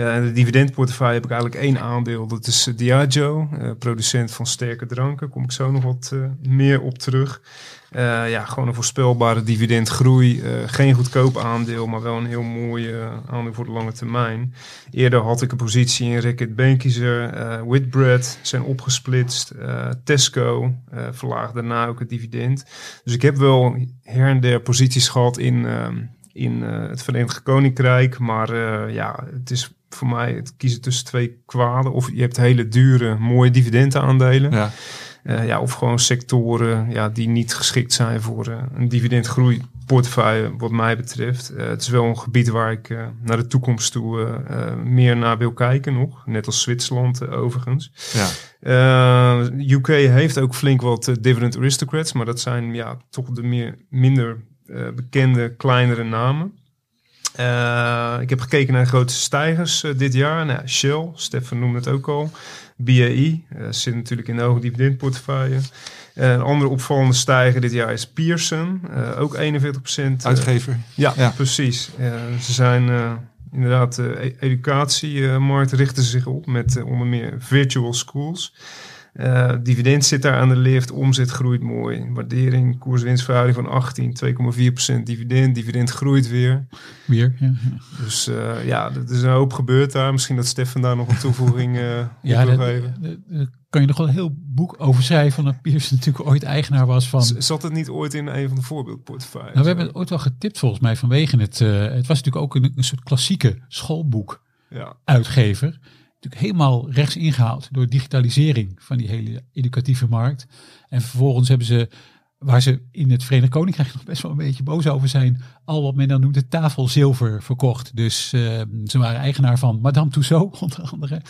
Ja, en de dividendportefeuille heb ik eigenlijk één aandeel. Dat is eh, Diageo, eh, producent van sterke dranken. Kom ik zo nog wat eh, meer op terug. Ja, gewoon een voorspelbare dividendgroei. Eh, geen goedkoop aandeel, maar wel een heel mooi aandeel voor de lange termijn. Eerder had ik een positie in Reckitt Benckiser, Whitbread zijn opgesplitst. Tesco verlaagde daarna ook het dividend. Dus ik heb wel her en der posities gehad in, ehm, in het Verenigd Koninkrijk. Maar ja, het is voor mij het kiezen tussen twee kwaden. Of je hebt hele dure, mooie dividendaandelen. ja. Eh, ja, of gewoon sectoren ja, die niet geschikt zijn voor eh, een dividendgroeiportefeuille, wat mij betreft. Eh, het is wel een gebied waar ik naar de toekomst toe meer naar wil kijken nog. Net als Zwitserland overigens. ja. UK heeft ook flink wat dividend aristocrats, maar dat zijn ja, toch de meer, minder bekende, kleinere namen. Eh, ik heb gekeken naar de grootste stijgers eh, dit jaar. Nou, Shell, Stefan noemde het ook al. BAE eh, zit natuurlijk in de hoge dividendportefeuille. Een andere opvallende stijger dit jaar is Pearson. ook 41 procent. Uitgever. Ja, Ja. precies. Ze zijn inderdaad, de e- educatiemarkt richten ze zich op met onder meer virtual schools. Eh, dividend zit daar aan de lift, omzet groeit mooi. Waardering, koerswinstverhouding van 18, 2,4% dividend. Dividend groeit weer. Weer. Ja, Dus eh, ja, er is een hoop gebeurd daar. Misschien dat Stefan daar nog een toevoeging eh ja op wil geven. kan je nog wel een heel boek over schrijven. Dat Piers natuurlijk ooit eigenaar was van... Z- Zat het niet ooit in een van de voorbeeldportefeuilles? Nou, we hebben het ooit wel getipt volgens mij vanwege het. het was natuurlijk ook een, een soort klassieke schoolboek Ja. uitgever. Natuurlijk helemaal rechts ingehaald door digitalisering van die hele educatieve markt. En vervolgens hebben ze, waar ze in het Verenigd Koninkrijk nog best wel een beetje boos over zijn, al wat men dan noemt het tafelzilver verkocht. Dus uh, ze waren eigenaar van Madame Tussauds onder andere.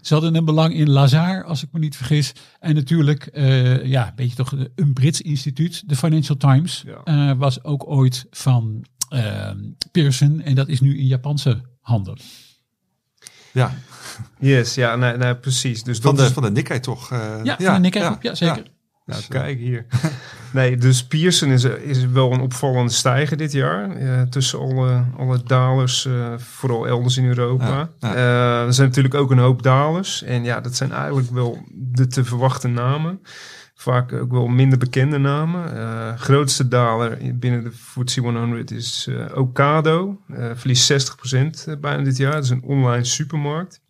Ze hadden een belang in Lazare, als ik me niet vergis. En natuurlijk, uh, ja, een beetje toch een Brits instituut. De Financial Times ja. uh, was ook ooit van Pearson en dat is nu in Japanse handen. Ja. Yes, ja, nee, nee, precies. Dus van, de, is... van de Nikkei toch? Uh, ja, van de Nikkei groep, ja, zeker. Nou, kijk hier. nee, dus Pearson is, is wel een opvallende stijger dit jaar. Uh, tussen alle, alle dalers, uh, vooral elders in Europa. Ja, ja. er zijn natuurlijk ook een hoop dalers. En ja, dat zijn eigenlijk wel de te verwachten namen. Vaak ook wel minder bekende namen. Uh, grootste daler binnen de FTSE 100 is uh, Ocado. Uh, verliest 60% bijna dit jaar. Dat is een online supermarkt.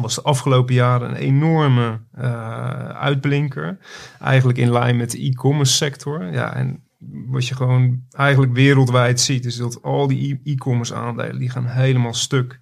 Was de afgelopen jaren een enorme uitblinker. Eigenlijk in lijn met de e-commerce sector. Ja, en wat je gewoon eigenlijk wereldwijd ziet, is dat al die e-commerce aandelen die gaan helemaal stuk.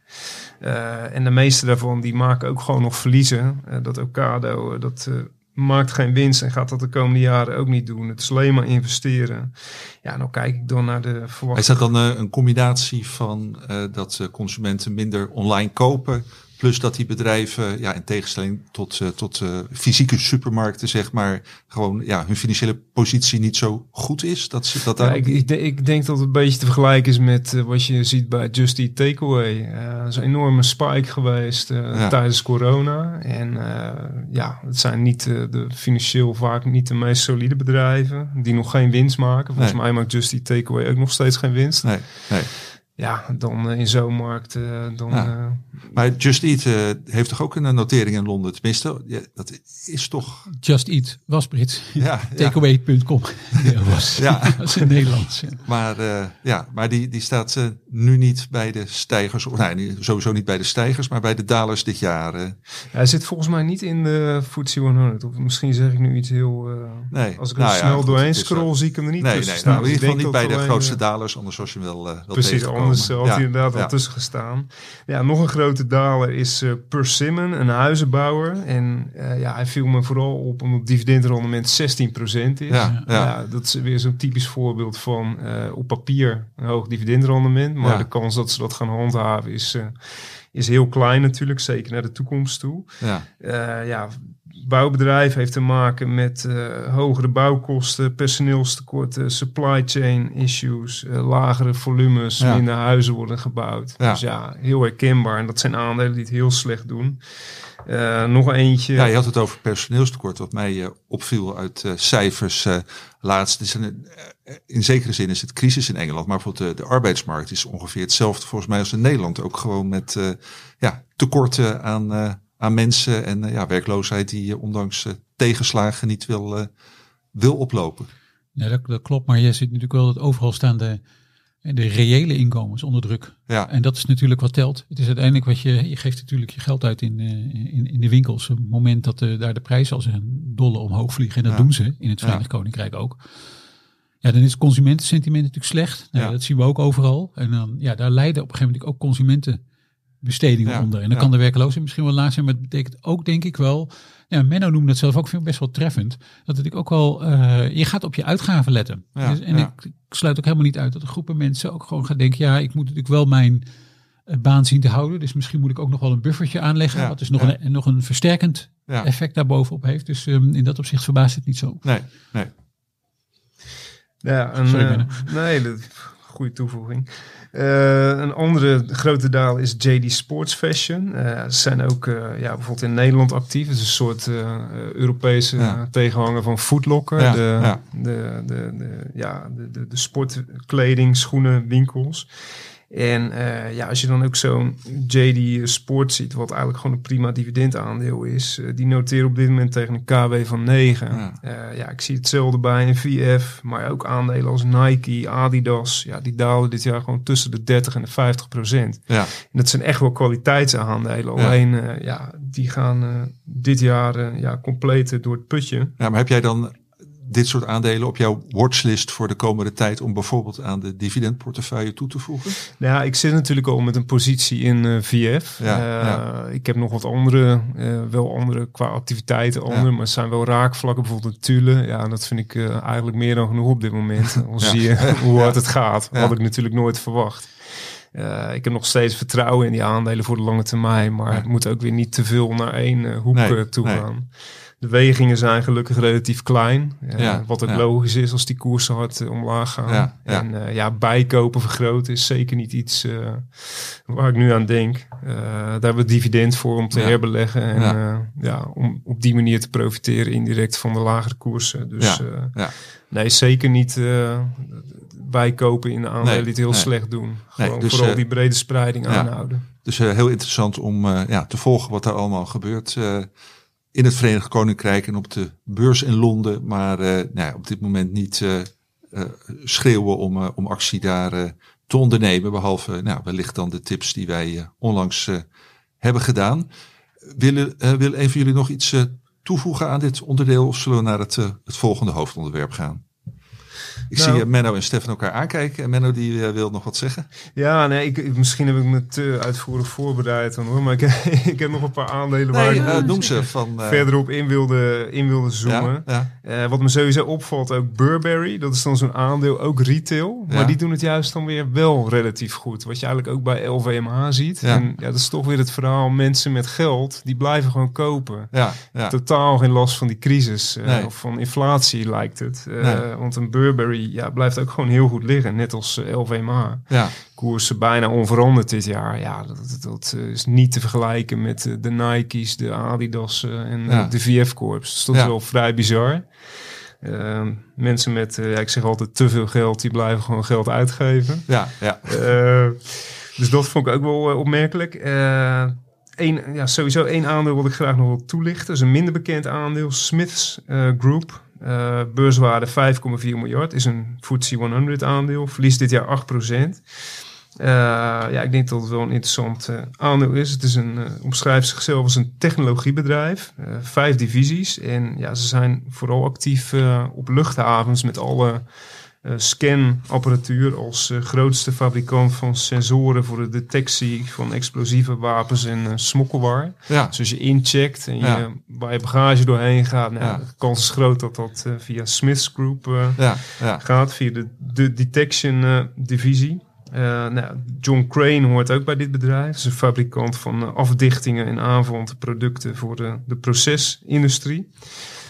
En de meeste daarvan die maken ook gewoon nog verliezen. Dat Ocado, dat maakt geen winst en gaat dat de komende jaren ook niet doen. Het is alleen maar investeren. Ja, nou kijk ik dan naar de verwachting. Is dat dan een combinatie van dat consumenten minder online kopen? Plus dat die bedrijven, ja, in tegenstelling tot, uh, tot uh, fysieke supermarkten, zeg maar, gewoon ja, hun financiële positie niet zo goed is. Dat, ze, dat ja, ik, ik, ik, denk dat het een beetje te vergelijken is met uh, wat je ziet bij Just Eat Takeaway. dat is een enorme spike geweest ja. tijdens corona. En ja, het zijn niet de financieel vaak niet de meest solide bedrijven die nog geen winst maken. Volgens nee. mij maakt Just Eat Takeaway ook nog steeds geen winst. Nee, nee ja, dan uh, in zo'n markt. Uh, dan, ja. uh, maar Just Eat heeft toch ook een notering in Londen? Tenminste, ja, dat is toch. Just Eat was Brits. Ja, Takeaway.com. ja, was, ja. was in Nederlands. Ja. Maar, ja, maar die, die staat nu niet bij de stijgers. Of, nee, sowieso niet bij de stijgers, maar bij de dalers dit jaar. Hij zit volgens mij niet in de FTSE 100. Of misschien zeg ik nu iets heel. nee. Als ik nou, snel goed, doorheen scroll, zie ik hem er niet nee, tussen nee, staan. Nou, in ieder geval niet bij de alleen, grootste dalers, anders was je hem wel, wel Precies. Anders had Ja, hij inderdaad al tussen gestaan. Ja, nog een grote daler is uh, Persimmon, een huizenbouwer. En uh, ja, hij viel me vooral op omdat het dividendrendement 16% is. Ja, ja. Dat is weer zo'n typisch voorbeeld van uh, op papier een hoog dividendrendement. Maar de kans dat ze dat gaan handhaven is, is heel klein natuurlijk, zeker naar de toekomst toe. Ja. Uh, ja, bouwbedrijf heeft te maken met uh, hogere bouwkosten, personeelstekorten, supply chain issues, uh, lagere volumes, Ja. minder huizen worden gebouwd. Ja. Dus ja, heel herkenbaar. En dat zijn aandelen die het heel slecht doen. Uh, nog eentje. Ja, je had het over personeelstekort, wat mij eh, opviel uit eh, cijfers eh, laatst. Het is een, eh, in zekere zin is het crisis in Engeland, maar bijvoorbeeld de, de arbeidsmarkt is ongeveer hetzelfde volgens mij als in Nederland. Ook gewoon met eh, ja, tekorten aan, eh, aan mensen en eh, ja, werkloosheid die eh, ondanks eh, tegenslagen niet wil, wil oplopen. Ja, dat, dat klopt. Maar je ziet natuurlijk wel dat overal staan de, de reële inkomens onder druk. Ja, En dat is natuurlijk wat telt. Het is uiteindelijk wat je, je geeft natuurlijk je geld uit in, in, in de winkels. Op het moment dat de, daar de prijzen als een dolle omhoog vliegen. En dat Ja. doen ze in het Ja. Verenigd Koninkrijk ook. Ja, dan is het consumentensentiment natuurlijk slecht. Nou, Ja. Dat zien we ook overal. En dan, ja, daar leiden op een gegeven moment ook Ja. onder. En dan Ja. kan de werkloosheid misschien wel laag zijn. Maar het betekent ook, denk ik wel... Ja, Menno noemde dat zelf ook, vind ik best wel treffend. Dat het ook wel... eh, je gaat op je uitgaven letten. Ja, Dus- en ja. ik, ik sluit ook helemaal niet uit dat een groepen mensen ook gewoon gaan denken... Ja, ik moet natuurlijk wel mijn eh, baan zien te houden. Dus misschien moet ik ook nog wel een buffertje aanleggen. Ja, Wat dus nog, ja. een, nog een versterkend ja. effect daarbovenop heeft. Dus ehm, in dat opzicht verbaast het niet zo. Nee, nee. Ja, een, Sorry, eh, nee, dat, goede toevoeging. Eh, een andere grote daal is JD Sports Fashion. Eh, ze zijn ook eh, ja, bijvoorbeeld in Nederland actief. Het is een soort Europese Ja. tegenhanger van Footlocker. Ja, de, ja. De, de, de, ja, de, de, de sportkleding, schoenen, winkels. En eh, ja, als je dan ook zo'n JD Sport ziet, wat eigenlijk gewoon een prima dividendaandeel is, eh, die noteren op dit moment tegen een KW van 9. Ja. Eh, ja, ik zie hetzelfde bij een VF, maar ook aandelen als Nike, Adidas, ja, die dalen dit jaar gewoon tussen de 30 en de 50 procent. Ja, En dat zijn echt wel kwaliteitsaandelen, Ja. alleen eh, ja, die gaan dit jaar ja, compleet door het putje. ja, maar heb jij dan dit soort aandelen op jouw watchlist voor de komende tijd om bijvoorbeeld aan de dividendportefeuille toe te voegen? Nou ja, ik zit natuurlijk al met een positie in eh, VF. Ja, Eh, ja. Ik heb nog wat andere, eh, wel andere qua activiteiten, andere, maar het zijn wel raakvlakken, bijvoorbeeld Tule. Ja, dat vind ik eigenlijk meer dan genoeg op dit moment. Dan zie je hoe hard het gaat. Had ik natuurlijk nooit verwacht. Ik heb nog steeds vertrouwen in die aandelen voor de lange termijn, maar het moet ook weer niet te veel naar één eh, hoek Nee, toe nee. gaan. De wegingen zijn gelukkig relatief klein. eh, Ja, wat ook ja. logisch is als die koersen hard eh, omlaag gaan. En eh, ja, bijkopen vergroten is zeker niet iets waar ik nu aan denk. Daar hebben we dividend voor om te herbeleggen. En Ja. om op die manier te profiteren indirect van de lagere koersen. Dus nee, zeker niet bijkopen in de aandelen Nee, die het heel nee. slecht doen. Gewoon dus, vooral die brede spreiding aanhouden. Dus heel interessant om ja, te volgen wat daar allemaal gebeurt in het Verenigd Koninkrijk en op de beurs in Londen. Maar eh, nou ja, op dit moment niet eh, eh, schreeuwen om, om actie daar te ondernemen. Behalve nou, wellicht dan de tips die wij onlangs hebben gedaan. Willen, wil een van jullie nog iets toevoegen aan dit onderdeel? Of zullen we naar het, het volgende hoofdonderwerp gaan? Ik Nou- zie eh, Menno en Stefan elkaar aankijken. En Menno die eh, wil nog wat zeggen. Ja, nee, ik, misschien heb ik me te uitvoerig voorbereid dan hoor. Maar ik, ik heb nog een paar aandelen waar Nee, ik eh, noem ze. Van, eh, verder op in wilde, in wilde zoomen. ja, ja. Wat me sowieso opvalt, ook Burberry, dat is dan zo'n aandeel, ook retail. Ja. Maar die doen het juist dan weer wel relatief goed. Wat je eigenlijk ook bij LVMH ziet. Ja. En ja, dat is toch weer het verhaal, mensen met geld, die blijven gewoon kopen. Ja, ja. Totaal geen last van die crisis Nee. of van inflatie lijkt het. Nee. Want een Burberry ja, blijft ook gewoon heel goed liggen, net als eh, LVMH. ja. Koersen bijna onveranderd dit jaar. Ja, dat, dat, dat, eh, is niet te vergelijken met eh, de Nike's, de Adidas en Ja. de VF Corps. Dus dat Ja. is wel vrij bizar. Ehm, mensen met, ja, ik zeg altijd te veel geld, die blijven gewoon geld uitgeven. Ja, ja. Eh, dus dat vond ik ook wel opmerkelijk. Één, ja, sowieso één aandeel wat ik graag nog wil toelichten. is een minder bekend aandeel. Smiths Group. Eh, beurswaarde 5,4 miljard. Is een FTSE 100 aandeel. Verliest dit jaar 8%. Eh, ja, ik denk dat het wel een interessant eh, aandeel is. Het is een, omschrijft zichzelf als een technologiebedrijf. Vijf divisies. En ja, ze zijn vooral actief op luchthavens met alle scanapparatuur als eh, grootste fabrikant van sensoren voor de detectie van explosieve wapens en eh, smokkelwaar. ja. Dus als je incheckt en je, Ja. waar je bagage doorheen gaat, nou, Ja. de kans is groot dat dat eh, via Smiths Group eh, Ja, ja. gaat, via de, de detection eh, divisie. Eh, nou, John Crane hoort ook bij dit bedrijf. Het is een fabrikant van eh, afdichtingen en aanvallende producten voor de, de procesindustrie.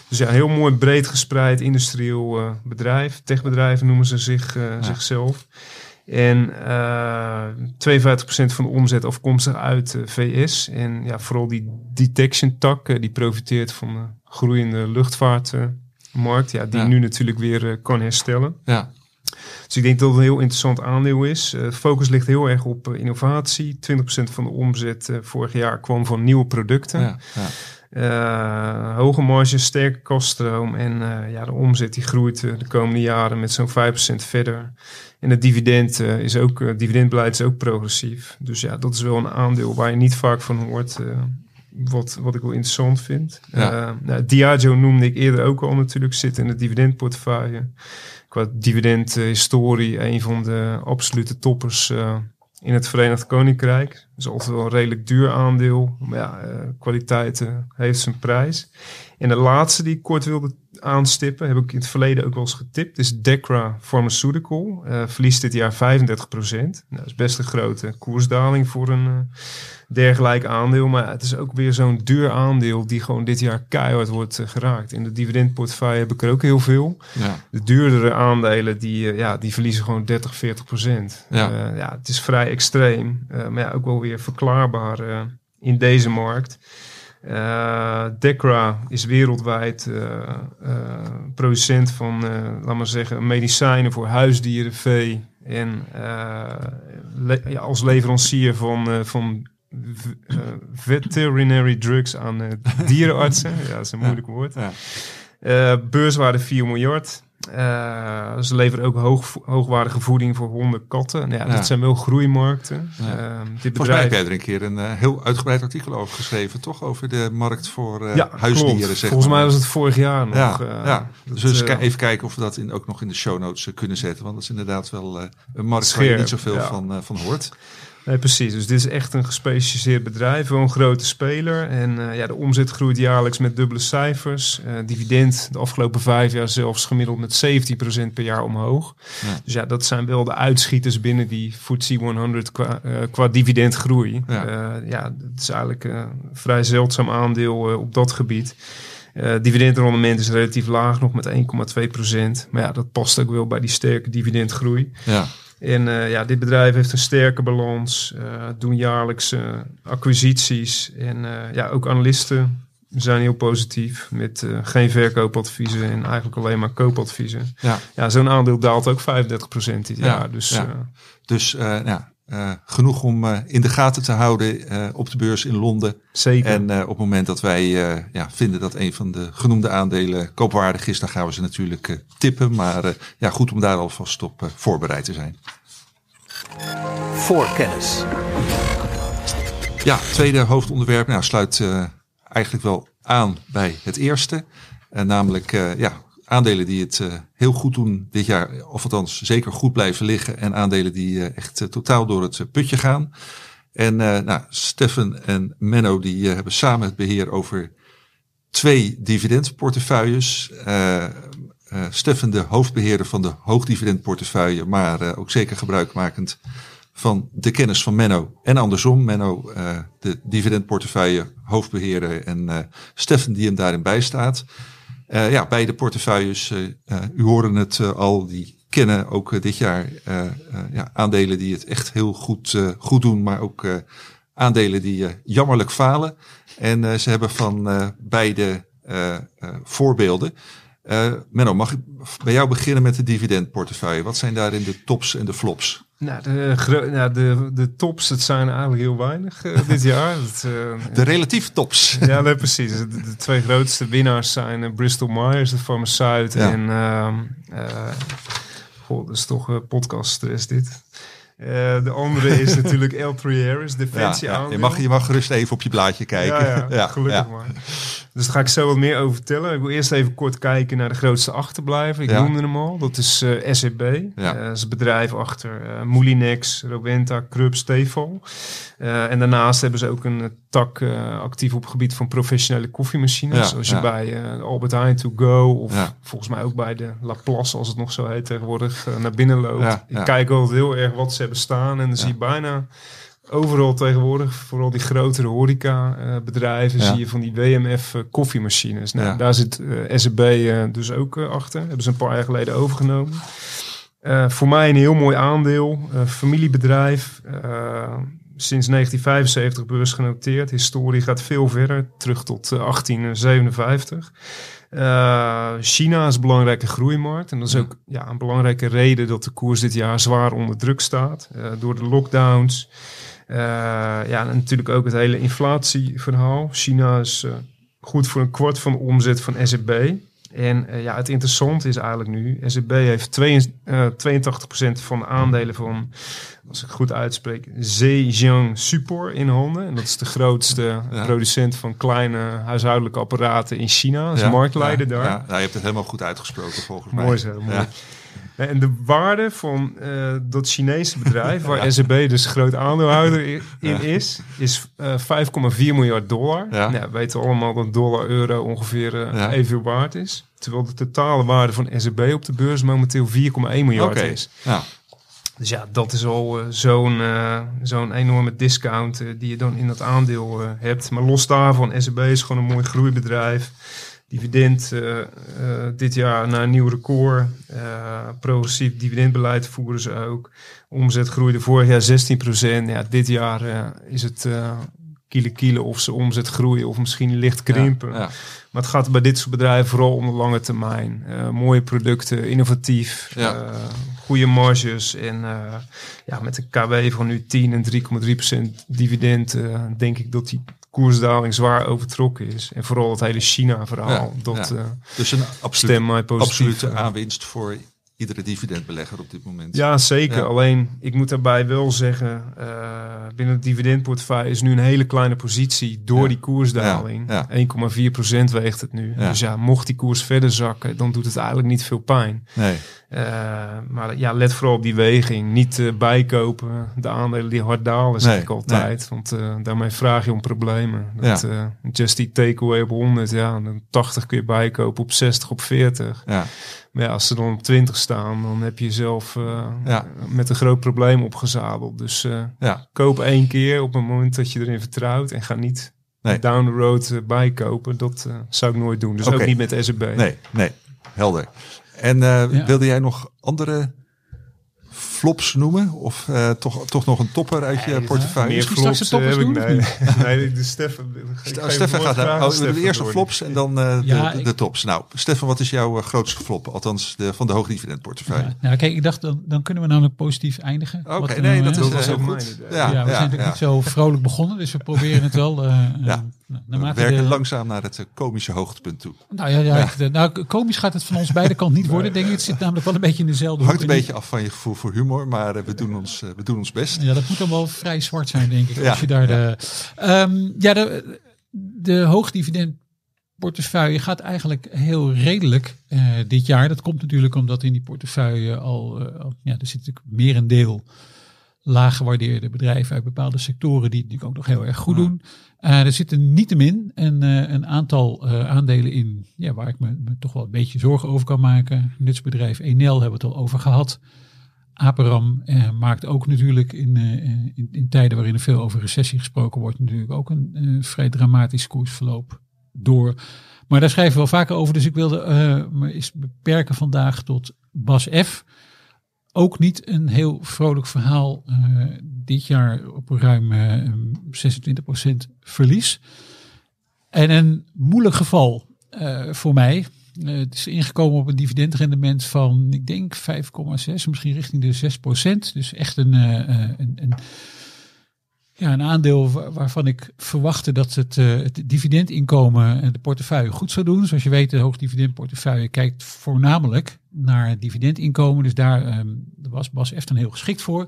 Dus ja, heel mooi breed gespreid industrieel eh, bedrijf. Techbedrijven noemen ze zich, eh, zichzelf. En eh 52% van de omzet afkomstig uit de VS. En ja, vooral die detection tak, die profiteert van de groeiende luchtvaartmarkt. ja, die Ja. nu natuurlijk weer kan herstellen. ja. Dus ik denk dat het een heel interessant aandeel is. Eh, focus ligt heel erg op innovatie. 20% van de omzet vorig jaar kwam van nieuwe producten. ja, ja. Eh, hoge marge, sterke kaststroom en eh, ja, de omzet die groeit eh, de komende jaren met zo'n 5% verder. En het dividend is ook, dividendbeleid is ook progressief. Dus ja, dat is wel een aandeel waar je niet vaak van hoort. wat, wat ik wel interessant vind. Ja. Nou, Diageo noemde ik eerder ook al natuurlijk, zit in het dividendportefeuille. Qua dividendhistorie een van de absolute toppers in het Verenigd Koninkrijk. Dat is altijd wel een redelijk duur aandeel. Maar ja, eh, kwaliteit eh, heeft zijn prijs. En de laatste die ik kort wilde aanstippen, heb ik in het verleden ook wel eens getipt, is Decra Pharmaceutical. Eh, verliest dit jaar 35 procent. Nou, dat is best een grote koersdaling voor een eh, dergelijk aandeel. Maar het is ook weer zo'n duur aandeel die gewoon dit jaar keihard wordt eh, geraakt. In de dividendportefeuille heb ik er ook heel veel. ja. De duurdere aandelen, die, ja, die verliezen gewoon 30, 40 procent. Ja. Ja, het is vrij extreem, maar ja, ook wel weer verklaarbaar in deze markt. Eh Decra is wereldwijd eh, eh, producent van, laat maar zeggen, medicijnen voor huisdieren, vee. En le- ja, als leverancier van, van veterinary drugs aan dierenartsen. ja, dat is een moeilijk woord. Ja. Beurswaarde 4 miljard. Eh, ze leveren ook hoog, hoogwaardige voeding voor honden, katten. Nou ja, Ja. Dat zijn wel groeimarkten. Ja. Ehm, dit Volgens mij heb jij er een keer een eh, heel uitgebreid artikel over geschreven, toch? Over de markt voor eh, ja, huisdieren, zeg Volgens maar. mij was het vorig jaar nog. Ja, dat, dus even kijken of we dat in, ook nog in de show notes kunnen zetten. Want dat is inderdaad wel een markt waar je niet zoveel van, van hoort. Nee, precies. Dus dit is echt een gespecialiseerd bedrijf, wel een grote speler. En eh, ja, de omzet groeit jaarlijks met dubbele cijfers. Eh, dividend de afgelopen vijf jaar zelfs gemiddeld met 17% per jaar omhoog. Ja. Dus ja, dat zijn wel de uitschieters binnen die FTSE 100 qua, eh, qua dividendgroei. Ja. Ja, het is eigenlijk een vrij zeldzaam aandeel op dat gebied. Eh dividendrendement is relatief laag, nog met 1,2%. Maar ja, dat past ook wel bij die sterke dividendgroei. Ja, En eh, ja, dit bedrijf heeft een sterke balans, eh, doen jaarlijks acquisities. En eh, ja, ook analisten zijn heel positief met geen verkoopadviezen en eigenlijk alleen maar koopadviezen. ja. Ja, zo'n aandeel daalt ook 35% dit Ja, jaar. Dus ja. Dus ja, eh, genoeg om eh, in de gaten te houden eh, op de beurs in Londen. zeker. En eh, op het moment dat wij eh, ja, vinden dat een van de genoemde aandelen koopwaardig is, dan gaan we ze natuurlijk eh, tippen. Maar eh, ja, goed om daar alvast op voorbereid te zijn. Voorkennis. Ja, tweede hoofdonderwerp nou, sluit eh, eigenlijk wel aan bij het eerste. Eh, namelijk eh, ja, aandelen die het eh, heel goed doen dit jaar, of althans zeker goed blijven liggen. En aandelen die eh, echt eh, totaal door het putje gaan. En nou, Stefan en Menno die hebben samen het beheer over twee dividendportefeuilles. Eh, Stefan de hoofdbeheerder van de hoogdividendportefeuille, maar ook zeker gebruikmakend van de kennis van Menno. En andersom, Menno de dividendportefeuille hoofdbeheerder en Stefan die hem daarin bijstaat. Eh ja, beide portefeuilles, eh, eh, u hoorde het al, die kennen ook dit jaar ja, aandelen die het echt heel goed, goed doen, maar ook aandelen die jammerlijk falen. En ze hebben van beide voorbeelden. Menno, mag ik bij jou beginnen met de dividendportefeuille? Wat zijn daarin de tops en de flops? Nou, de, nou, de, de tops, het zijn eigenlijk heel weinig eh, dit jaar. Dat, eh, De relatief tops. Ja, nee, precies. De, de twee grootste winnaars zijn eh, Bristol Myers, de farmaceut. Ja. En, ehm eh, goh, dat is toch uh, podcaststress dit. Eh, de andere is natuurlijk El Ja, defensie ja, je, mag, je mag gerust even op je blaadje kijken. Ja, ja, gelukkig maar. Dus daar ga ik zo wat meer over vertellen. Ik wil eerst even kort kijken naar de grootste achterblijver. Ik Ja. noemde hem al. Dat is eh SEB. Ja. Eh, dat is het bedrijf achter eh Moulinex, Rowenta, Krupp, Stefan. En daarnaast hebben ze ook een tak actief op het gebied van professionele koffiemachines. Ja, Zoals je bij Albert Heijn To Go of volgens mij ook bij de Laplace, als het nog zo heet tegenwoordig, naar binnen loopt. Ik kijk altijd heel erg wat ze hebben staan en dan zie je bijna overal tegenwoordig, vooral die grotere horeca eh, bedrijven, Ja. zie je van die WMF eh, koffiemachines. Nou, Ja. daar zit eh SEB eh, dus ook achter. Hebben ze een paar jaar geleden overgenomen. Voor mij een heel mooi aandeel. familiebedrijf. sinds 1975 beursgenoteerd. Historie gaat veel verder. Terug tot eh, 1857. Eh, China is een belangrijke groeimarkt. En dat is ook ja, een belangrijke reden dat de koers dit jaar zwaar onder druk staat. door de lockdowns. Eh, ja, en natuurlijk ook het hele inflatieverhaal. China is eh, goed voor een kwart van de omzet van SEB. En eh, ja, het interessante is eigenlijk nu, SEB heeft twee, eh, 82% van de aandelen van, als ik goed uitspreek, Zhejiang Supor in handen. En dat is de grootste Ja. producent van kleine huishoudelijke apparaten in China. Dat is Ja, marktleider ja, daar. Ja, nou, je hebt het helemaal goed uitgesproken volgens mij. Mooi zo, mooi. Ja. En de waarde van eh, dat Chinese bedrijf, waar SEB dus groot aandeelhouder in Ja. is, is eh 5,4 miljard dollar. Ja. Nou, we weten allemaal dat dollar-euro ongeveer eh, Ja. evenveel waard is. Terwijl de totale waarde van SEB op de beurs momenteel 4,1 miljard Oké. is. Ja. Dus ja, dat is al eh, zo'n eh, zo'n enorme discount eh, die je dan in dat aandeel eh, hebt. Maar los daarvan, SEB is gewoon een mooi groeibedrijf. Dividend eh, eh, dit jaar naar een nieuw record. Eh, progressief dividendbeleid voeren ze ook. Omzet groeide vorig jaar 16%. Ja, dit jaar is het kiele kiele of ze omzet groeien of misschien licht krimpen. Ja, ja. Maar het gaat bij dit soort bedrijven vooral om de lange termijn. Mooie producten, innovatief, Ja. goede marges. En ja, met een KW van nu 10 en 3,3% dividend, denk ik dat die koersdaling zwaar overtrokken is. En vooral het hele China-verhaal. Ja, dat ja. eh, Dus een absolute, eh. aanwinst voor iedere dividendbelegger op dit moment. Ja, zeker. Ja. Alleen, ik moet daarbij wel zeggen, eh, binnen het dividendportefeuille is nu een hele kleine positie door die koersdaling. Ja, 1,4% weegt het nu. Ja. Dus ja, mocht die koers verder zakken, dan doet het eigenlijk niet veel pijn. Nee. Eh, maar ja, let vooral op die weging. Niet eh, bijkopen. De aandelen die hard dalen, zeg Nee, ik altijd. Want eh, daarmee vraag je om problemen. Dat, eh, just die takeaway op 100, ja, dan 80 kun je bijkopen op 60, op 40. Ja. Maar ja, als ze dan op 20 staan, dan heb je jezelf Ja. met een groot probleem opgezadeld. Dus Ja. koop één keer op het moment dat je erin vertrouwt. En ga niet Nee. down the road bijkopen. Dat zou ik nooit doen. Dus ook niet met SEB. Nee, nee, helder. En eh, Ja. wilde jij nog andere flops noemen? Of eh, toch, toch nog een topper uit je portefeuille? Meer Misschien straks flops de eh, heb ik toppers nee. nee, de het gaat graag Oh, de door. flops en dan eh, de, Ja, de, tops. Nou, Stefan, wat is jouw grootste flop? Althans, de, van de hoogdividendportefeuille. Ja, nou, kijk, ik dacht, dan, dan kunnen we namelijk positief eindigen. Oké, nee, dat is heel ook goed. idee. Ja, ja, we ja, zijn natuurlijk ja. niet zo vrolijk begonnen, dus we proberen het wel. eh, Ja. We naarmate werken de- langzaam naar het eh, komische hoogtepunt toe. Nou ja, ja, nou, komisch gaat het van ons beide kant niet worden, denk ik. Het zit namelijk wel een beetje in dezelfde Hangt een beetje af van je gevoel voor humor, maar eh, we, doen ons, eh, we doen ons best. Ja, dat moet dan wel vrij zwart zijn, denk ik. Ja, als je daar de, Ehm, ja, de, de hoogdividend portefeuille gaat eigenlijk heel redelijk dit jaar. Dat komt natuurlijk omdat in die portefeuille al, al- ja, er zit natuurlijk merendeel laag gewaardeerde bedrijven uit bepaalde sectoren die het natuurlijk ook nog heel erg goed doen. Eh, er zitten niettemin een, eh, een aantal eh, aandelen in ja, waar ik me, me toch wel een beetje zorgen over kan maken. Nutsbedrijf Enel hebben we het al over gehad. Aperam eh, maakt ook natuurlijk in, eh, in, in tijden waarin er veel over recessie gesproken wordt, natuurlijk ook een eh, vrij dramatisch koersverloop door. Maar daar schrijven we wel vaker over, dus ik wilde eh, me eens beperken vandaag tot Bas F. Ook niet een heel vrolijk verhaal eh, dit jaar op ruim eh 26% verlies. En een moeilijk geval eh, voor mij. Eh, het is ingekomen op een dividendrendement van, ik denk 5,6, misschien richting de 6%. Dus echt een, eh, eh, een, een, ja, een aandeel wa- waarvan ik verwachtte dat het, eh, het dividendinkomen en de portefeuille goed zou doen. Zoals je weet, de hoogdividendportefeuille kijkt voornamelijk naar dividendinkomen. Dus daar ehm, was Bas Eften heel geschikt voor.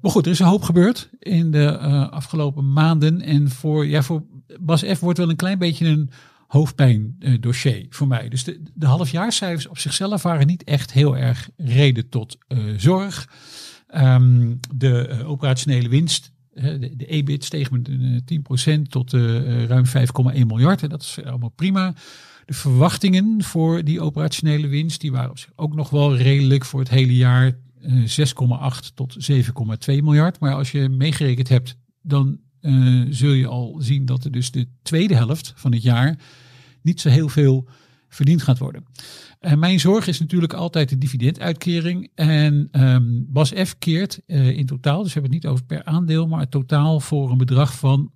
Maar goed, er is een hoop gebeurd in de eh, afgelopen maanden. En voor, ja, voor Bas F wordt wel een klein beetje een hoofdpijn eh, dossier voor mij. Dus de, de halfjaarcijfers op zichzelf waren niet echt heel erg reden tot eh, zorg. Ehm, de operationele winst, de, de EBIT steeg met eh, 10% tot eh, eh, ruim 5,1 miljard. En dat is allemaal prima. De verwachtingen voor die operationele winst, die waren op zich ook nog wel redelijk voor het hele jaar. eh, 6,8 tot 7,2 miljard. Maar als je meegerekend hebt, dan eh, zul je al zien dat er dus de tweede helft van het jaar niet zo heel veel verdiend gaat worden. En mijn zorg is natuurlijk altijd de dividenduitkering. En ehm, Bas keert eh, in totaal, dus we hebben het niet over per aandeel, maar totaal voor een bedrag van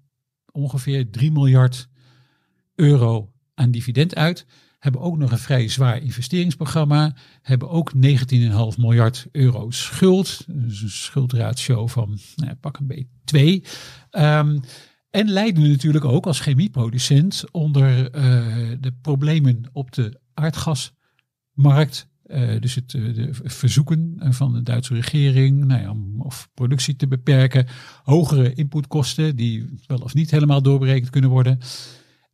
ongeveer 3 miljard euro aan dividend uit. Hebben ook nog een vrij zwaar investeringsprogramma. Hebben ook 19,5 miljard euro schuld. Dus een schuldratio van nou pak een beetje 2. Ehm, en lijden natuurlijk ook als chemieproducent onder eh, de problemen op de aardgasmarkt. Eh, dus het eh, verzoeken van de Duitse regering nou ja, om of productie te beperken. Hogere inputkosten die wel of niet helemaal doorberekend kunnen worden.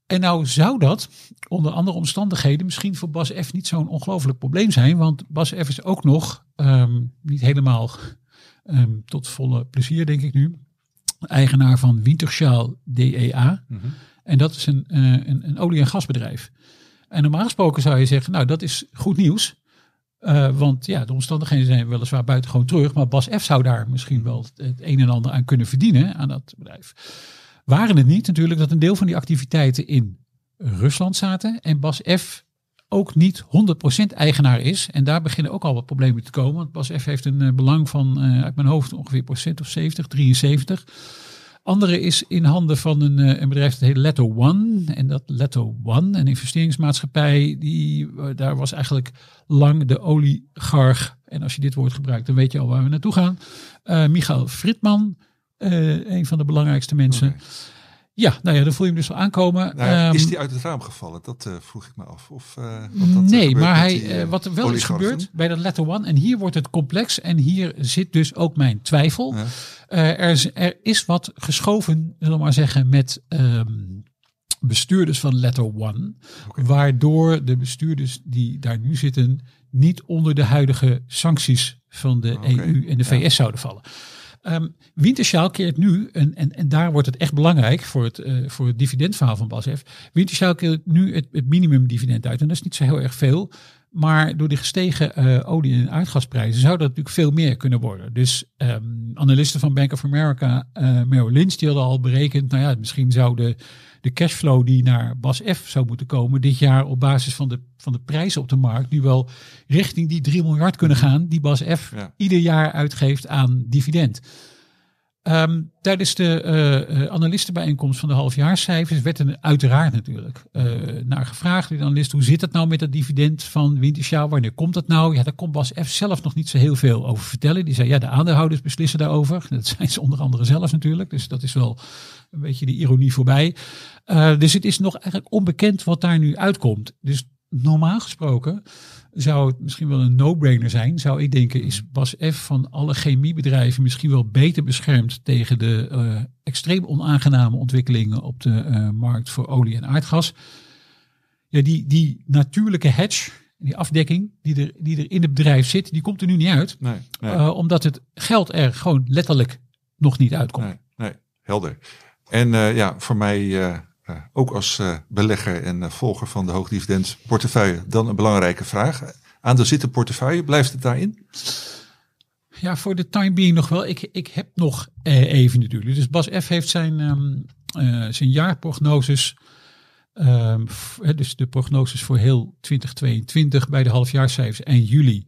En nou zou dat onder andere omstandigheden misschien voor Bas niet zo'n ongelooflijk probleem zijn. Want Bas is ook nog ehm, niet helemaal ehm, tot volle plezier, denk ik nu. Eigenaar van Wintershall DEA. En dat is een, eh, een, een olie- en gasbedrijf. En normaal gesproken zou je zeggen, nou dat is goed nieuws. Eh, want ja, de omstandigheden zijn weliswaar buitengewoon terug. Maar Bas F zou daar misschien wel het, het een en ander aan kunnen verdienen aan dat bedrijf. Waren het niet natuurlijk dat een deel van die activiteiten in Rusland zaten. En Bas F ook niet 100% eigenaar is. En daar beginnen ook al wat problemen te komen. Want Bas F heeft een eh, belang van eh, uit mijn hoofd ongeveer procent of 70, 73. Andere is in handen van een, eh, een bedrijf dat heet Leto One. En dat Leto One, een investeringsmaatschappij, die, daar was eigenlijk lang de oligarch. En als je dit woord gebruikt, dan weet je al waar we naartoe gaan. Eh Michael Fritman, een van de belangrijkste mensen. Ja, nou ja, dan voel je hem dus wel aankomen. Nou Ehm, is die uit het raam gevallen? Dat eh, vroeg ik me af. Of, wat dat, eh, nee, maar hij, die, wat er wel is gebeurd bij dat letter one, en hier wordt het complex, en hier zit dus ook mijn twijfel. Ja. Er, is, er is wat geschoven, zullen we maar zeggen, met ehm, bestuurders van letter one, waardoor de bestuurders die daar nu zitten niet onder de huidige sancties van de EU en de VS zouden vallen. Ehm Winterschaal keert nu, en, en, en daar wordt het echt belangrijk voor het, eh, voor het dividendverhaal van BASF. Winterschaal keert nu het, minimumdividend uit. En dat is niet zo heel erg veel. Maar door de gestegen eh, olie- en aardgasprijzen zou dat natuurlijk veel meer kunnen worden. Dus ehm, analisten van Bank of America, eh Merrill Lynch, die hadden al berekend, nou ja, misschien zou de, de cashflow die naar BASF zou moeten komen dit jaar op basis van de, van de prijzen op de markt nu wel richting die 3 miljard kunnen gaan die BASF Ja. ieder jaar uitgeeft aan dividend. Ehm, tijdens de eh, analistenbijeenkomst van de halfjaarscijfers werd er uiteraard natuurlijk eh, naar gevraagd. De analist, hoe zit het nou met dat dividend van Wintershall? Wanneer komt dat nou? Ja, daar kon Bas F zelf nog niet zo heel veel over vertellen. Die zei, ja, de aandeelhouders beslissen daarover. Dat zijn ze onder andere zelf natuurlijk. Dus dat is wel een beetje de ironie voorbij. Eh, dus het is nog eigenlijk onbekend wat daar nu uitkomt. Dus normaal gesproken zou het misschien wel een no-brainer zijn. Zou ik denken, is Bas F van alle chemiebedrijven misschien wel beter beschermd tegen de eh, extreem onaangename ontwikkelingen op de eh, markt voor olie en aardgas. Ja, die, die natuurlijke hedge, die afdekking die er, die er in het bedrijf zit, die komt er nu niet uit. Nee, nee, Eh, omdat het geld er gewoon letterlijk nog niet uitkomt. nee, nee, helder. En ja, voor mij ook als eh, belegger en eh, volger van de hoogdividend portefeuille dan een belangrijke vraag. Aan de zitten portefeuille, blijft het daarin? Ja, voor de time being nog wel. Ik, ik heb nog eh, even natuurlijk. Dus Bas F. heeft zijn, ehm, eh, zijn jaarprognoses. ehm, dus de prognoses voor heel 2022 bij de halfjaarcijfers en juli.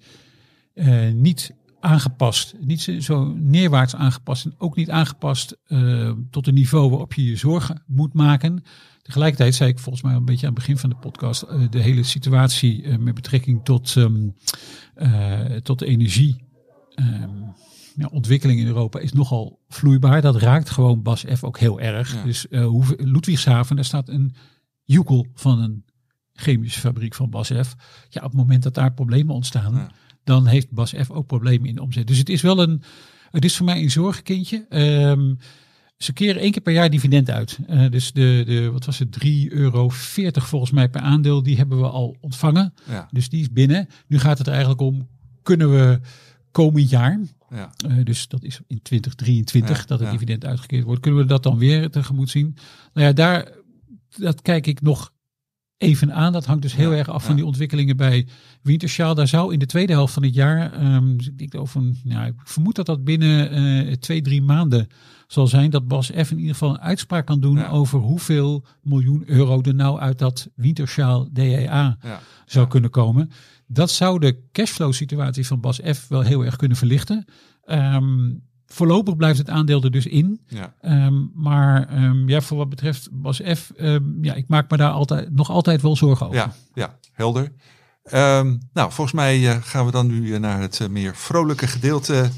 eh, niet aangepast. Niet zo- neerwaarts aangepast. En ook niet aangepast eh, tot een niveau waarop je je zorgen moet maken. Tegelijkertijd zei ik volgens mij een beetje aan het begin van de podcast. eh, de hele situatie eh, met betrekking tot, ehm, eh, tot de energie ehm, ja, ontwikkeling in Europa is nogal vloeibaar. Dat raakt gewoon Bas F ook heel erg. Ja. Dus Ludwigshaven, daar staat een joekel van een chemische fabriek van Bas F. Ja, op het moment dat daar problemen ontstaan, Ja. Dan heeft Bas F ook problemen in de omzet. Dus het is wel een, het is voor mij een zorgenkindje. Ehm, ze keren één keer per jaar dividend uit. Eh, dus de, de, wat was het, 3,40 euro volgens mij per aandeel, die hebben we al ontvangen. Ja, Dus die is binnen. Nu gaat het er eigenlijk om, kunnen we komend jaar, ja, eh, dus dat is in 2023 Ja, dat het ja. dividend uitgekeerd wordt, kunnen we dat dan weer tegemoet zien? Nou ja, daar dat kijk ik nog even aan. Dat hangt dus heel Ja, erg af ja. van die ontwikkelingen bij Wintershaal. Daar zou in de tweede helft van het jaar, ehm, dus ik denk over, een- ja, ik vermoed dat dat binnen eh, twee, drie maanden zal zijn dat Bas F in ieder geval een uitspraak kan doen Ja. over hoeveel miljoen euro er nou uit dat Wintershaal DEA zou kunnen komen. Dat zou de cashflow situatie van Bas F wel heel erg kunnen verlichten. Ehm, voorlopig blijft het aandeel er dus in. ja. Ehm, maar ehm, ja, voor wat betreft Bas F, ehm, ja, ik maak me daar altijd, nog altijd wel zorgen over. Ja, ja, helder. Nou, volgens mij eh, gaan we dan nu eh, naar het eh, meer vrolijke gedeelte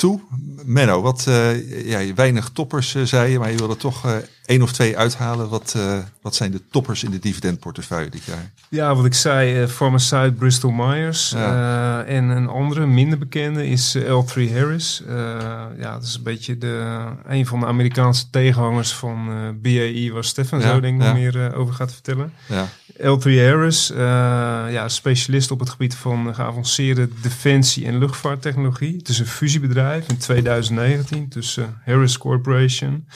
toe. Menno, wat, eh, ja, je weinig toppers eh, zei je, maar je wilde toch eh één of twee uithalen. Wat, wat zijn de toppers in de dividendportefeuille dit jaar? Ja, wat ik zei, uh, Pharmacyte Bristol Myers. Ja. En een andere, minder bekende, is eh, L3 Harris. Ja, dat is een beetje de, een van de Amerikaanse tegenhangers van BAE, waar Stefan Ja, zo denk ik ja. meer over gaat vertellen. Ja, L3 Harris, eh, ja, specialist op het gebied van geavanceerde defensie- en luchtvaarttechnologie. Het is een fusiebedrijf in 2019 tussen Harris Corporation,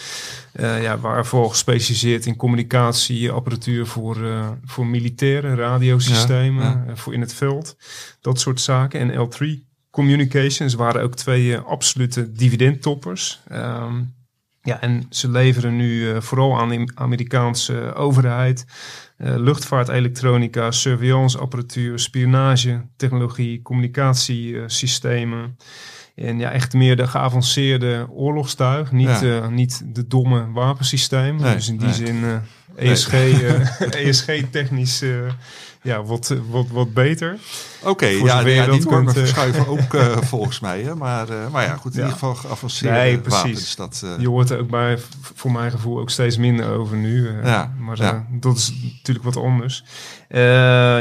eh, ja, waarvoor gespecialiseerd in communicatieapparatuur voor, eh, voor militaire radiosystemen, Ja, ja. eh, voor in het veld, dat soort zaken. En L3 Communications waren ook twee eh, absolute dividendtoppers. Ehm, ja, en ze leveren nu eh, vooral aan de Amerikaanse overheid eh, luchtvaartelektronica, surveillanceapparatuur, spionage, technologie, communicatiesystemen. En ja, echt meer de geavanceerde oorlogstuig, niet, Ja. eh, niet de domme wapensystemen. Nee, dus in die nee. zin eh, ESG, eh, ESG technisch eh, ja, wat, eh, wat, wat beter. Oké, ja, ja, dat die normen kunt, eh. verschuiven ook eh, volgens mij. Hè? Maar, maar ja, goed, in Ja. ieder geval geavanceerde Nee, precies. wapens. Dat, Je hoort er ook bij, voor mijn gevoel, ook steeds minder over nu. Ja, maar ja. dat is natuurlijk wat anders.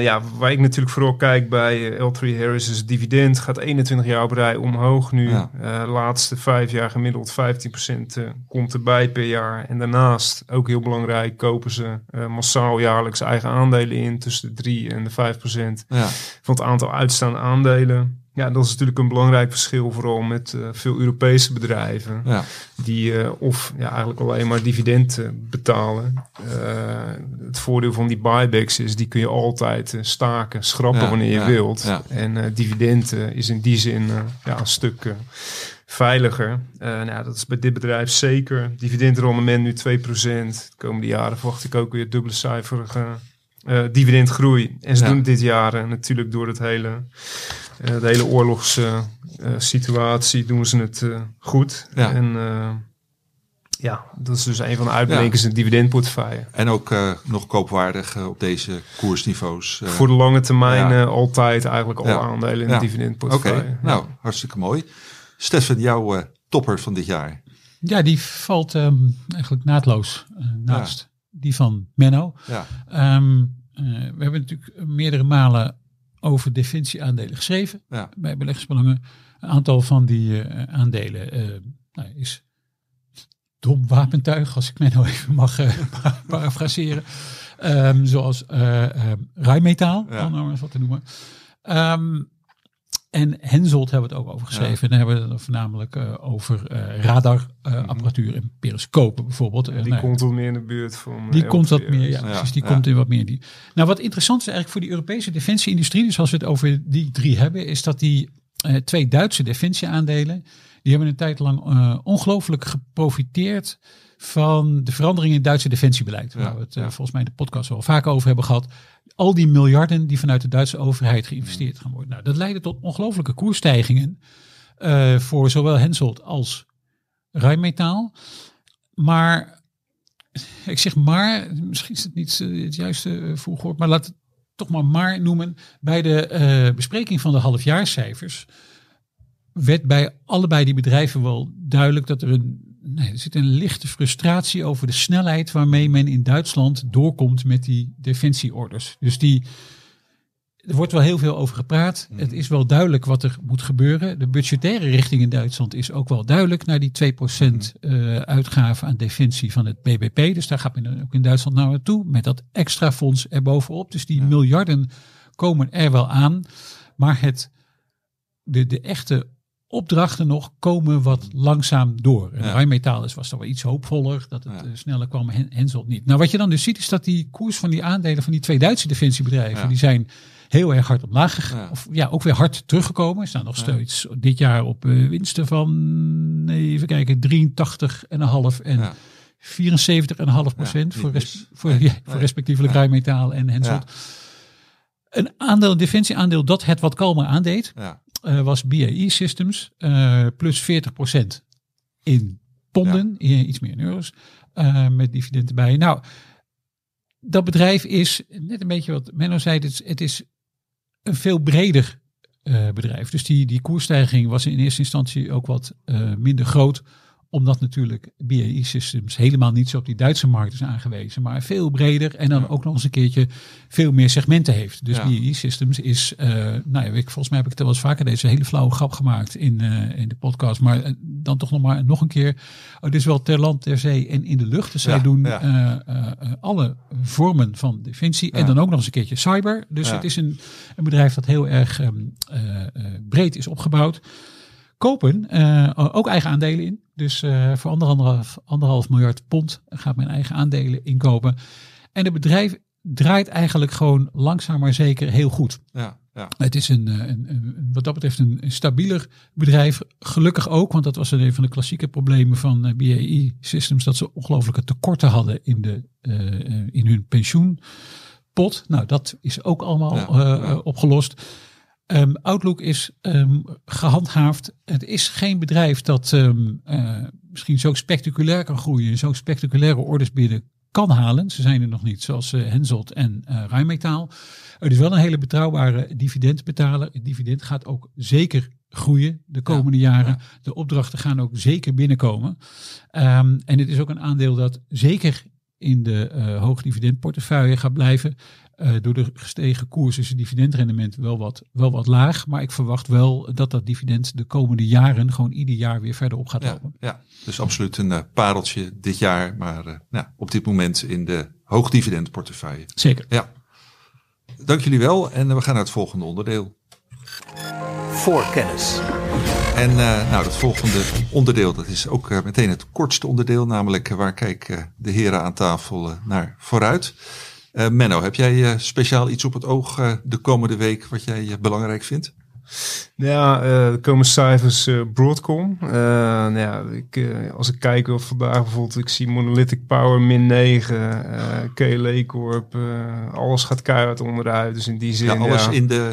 Ja, waar ik natuurlijk vooral kijk bij eh, L3 Harris is dividend. Gaat 21 jaar op rij omhoog nu. Ja. Laatste vijf jaar gemiddeld 15% eh, komt erbij per jaar. En daarnaast, ook heel belangrijk, kopen ze massaal jaarlijks eigen aandelen in. Tussen de 3 en de 5% ja, van het aantal uitstaande aandelen. Ja, dat is natuurlijk een belangrijk verschil, vooral met eh, veel Europese bedrijven. ja, Die eh, of ja, eigenlijk alleen maar dividend eh, betalen. Het voordeel van die buybacks is, die kun je altijd staken, schrappen Ja, wanneer je ja, wilt. En dividend eh, is in die zin ja, een stuk veiliger. Nou, ja, dat is bij dit bedrijf zeker. Dividendrendement nu 2%. De komende jaren verwacht ik ook weer dubbelecijferige eh dividendgroei. En ze Ja. doen het dit jaar eh, natuurlijk door het hele, eh, de hele oorlogssituatie doen ze het eh, goed. Ja. En eh, ja, dat is dus een van de uitblinkers in het dividendportefeuille. En ook eh, nog koopwaardig eh, op deze koersniveaus. eh. Voor de lange termijn ja. eh, altijd eigenlijk al Ja. aandelen in Ja. het Oké, dividendportefeuille. Ja. nou, hartstikke mooi. Stefan, jouw eh, topper van dit jaar. Ja, die valt ehm, eigenlijk naadloos eh, naast die van Menno. Ja, Ehm, eh, we hebben natuurlijk meerdere malen over defensieaandelen geschreven ja, bij beleggersbelangen. Een aantal van die eh, aandelen eh, nou, is dom wapentuig, als ik Menno even mag parafraseren. Zoals Rijmetaal, Ja. om nou eens wat te noemen. Ehm, en Henselt hebben we het ook over geschreven. En dan hebben we het voornamelijk eh, over eh, radarapparatuur en periscopen bijvoorbeeld. Eh, Die nou komt wat meer in de buurt van... die komt wat meer, ja, precies. Die ja. komt in wat meer die. Nou, wat interessant is eigenlijk voor die Europese defensieindustrie, dus als we het over die drie hebben, is dat die twee Duitse defensieaandelen, die hebben een tijd lang eh, ongelooflijk geprofiteerd van de veranderingen in het Duitse defensiebeleid. Waar we het eh, volgens mij in de podcast wel vaak over hebben gehad. Al die miljarden die vanuit de Duitse overheid geïnvesteerd gaan worden. Nou, dat leidde tot ongelooflijke koersstijgingen eh, voor zowel Hensoldt als Rijnmetaal. Maar ik zeg maar, misschien is het niet het juiste eh, volgorde, maar laat het toch maar maar noemen. Bij de bespreking van de halfjaarcijfers werd bij allebei die bedrijven wel duidelijk dat er een, nee, er zit een lichte frustratie over de snelheid waarmee men in Duitsland doorkomt met die defensieorders. Dus die, er wordt wel heel veel over gepraat. Het is wel duidelijk wat er moet gebeuren. De budgettaire richting in Duitsland is ook wel duidelijk naar die 2% eh uitgaven aan defensie van het BBP. Dus daar gaat men ook in Duitsland naar naartoe met dat extra fonds erbovenop. Dus die miljarden komen er wel aan. Maar het, de, de echte opdrachten nog komen wat langzaam door. En Ja. Rijnmetaal is was dan wel iets hoopvoller dat het Ja. eh, sneller kwam. Hen- Henselt niet. Nou, wat je dan dus ziet is dat die koers van die aandelen van die twee Duitse defensiebedrijven, Ja. die zijn heel erg hard omlaag gegaan. Ja. Of ja, ook weer hard teruggekomen. Staan nog steeds dit jaar op eh, winsten van, nee, even kijken, 83,5 en ja, 74,5 procent voor, res- voor, Nee, voor respectievelijk Rijnmetaal en Henselt. Een aandeel, defensieaandeel dat het wat kalmer aandeed, ja, was BAE Systems. eh, plus 40% in ponden, eh, iets meer in euro's. eh, met dividend erbij. Nou, dat bedrijf is, net een beetje wat Menno zei, het is, het is een veel breder eh, bedrijf. Dus die, die koersstijging was in eerste instantie ook wat eh, minder groot omdat natuurlijk BAE Systems helemaal niet zo op die Duitse markt is aangewezen, maar veel breder en dan Ja. ook nog eens een keertje veel meer segmenten heeft. Dus Ja. BAE Systems is, eh, nou ja, ik, volgens mij heb ik het wel eens vaker deze hele flauwe grap gemaakt in, eh, in de podcast, maar eh, dan toch nog maar nog een keer. Oh, dit is wel ter land, ter zee en in de lucht. Dus zij doen alle vormen van defensie en dan ook nog eens een keertje cyber. Dus het is een, een bedrijf dat heel erg ehm, eh, eh, breed is opgebouwd kopen ook eigen aandelen in. Dus eh, voor anderhalf, anderhalf miljard pond gaat men eigen aandelen inkopen. En het bedrijf draait eigenlijk gewoon langzaam maar zeker heel goed. ja, ja. Het is een, een, een wat dat betreft een, stabieler bedrijf. Gelukkig ook, want dat was een van de klassieke problemen van eh, BAE Systems. Dat ze ongelooflijke tekorten hadden in, de, eh, in hun pensioenpot. Nou, dat is ook allemaal Ja, opgelost. Ehm, Outlook is ehm, gehandhaafd. Het is geen bedrijf dat ehm, eh, misschien zo spectaculair kan groeien, zo spectaculaire orders binnen kan halen. Ze zijn er nog niet, zoals uh, Henselt en uh, Rijnmetaal. Het is wel een hele betrouwbare dividendbetaler. Het dividend gaat ook zeker groeien de komende jaren. De opdrachten gaan ook zeker binnenkomen. Um, en het is ook een aandeel dat zeker in de uh, hoogdividendportefeuille gaat blijven. Uh, door de gestegen koers is het dividendrendement wel wat, wel wat laag. Maar ik verwacht wel dat dat dividend de komende jaren gewoon ieder jaar weer verder op gaat ja, lopen. Ja, dus absoluut een uh, pareltje dit jaar. Maar uh, nou, op dit moment in de hoogdividendportefeuille. Zeker. Ja. Dank jullie wel en we gaan naar het volgende onderdeel. Voor kennis. En uh, nou, het volgende onderdeel, dat is ook uh, meteen het kortste onderdeel, namelijk uh, waar kijken de heren aan tafel naar vooruit. Menno, heb jij speciaal iets op het oog de komende week wat jij belangrijk vindt? Ja, er komen cijfers Broadcom. nou ja, ik, als ik kijk of vandaag bijvoorbeeld, ik zie Monolithic Power min 9, KLA Corp, alles gaat keihard onderuit. Dus in die zin. Ja, alles ja, in de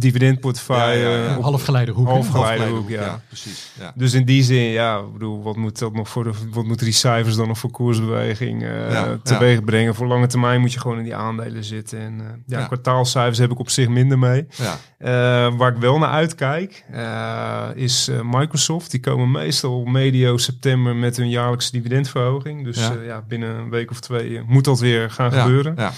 dividendportefeuille. Ja, ja, Halfgeleiderhoek. Halfgeleiderhoek, ja. ja, precies. Ja. Dus in die zin, ja, ik bedoel, wat moet dat nog voor de, wat moeten die cijfers dan nog voor koersbeweging eh Ja, teweeg brengen? Voor lange termijn moet je gewoon in die aandelen zitten. En eh, ja, Ja. kwartaalcijfers heb ik op zich minder mee. Ja. Eh, waar ik wel naar uitkijk, eh, is Microsoft. Die komen meestal medio september met hun jaarlijkse dividendverhoging. Dus Ja. binnen een week of twee moet dat weer gaan Ja, gebeuren. Ja.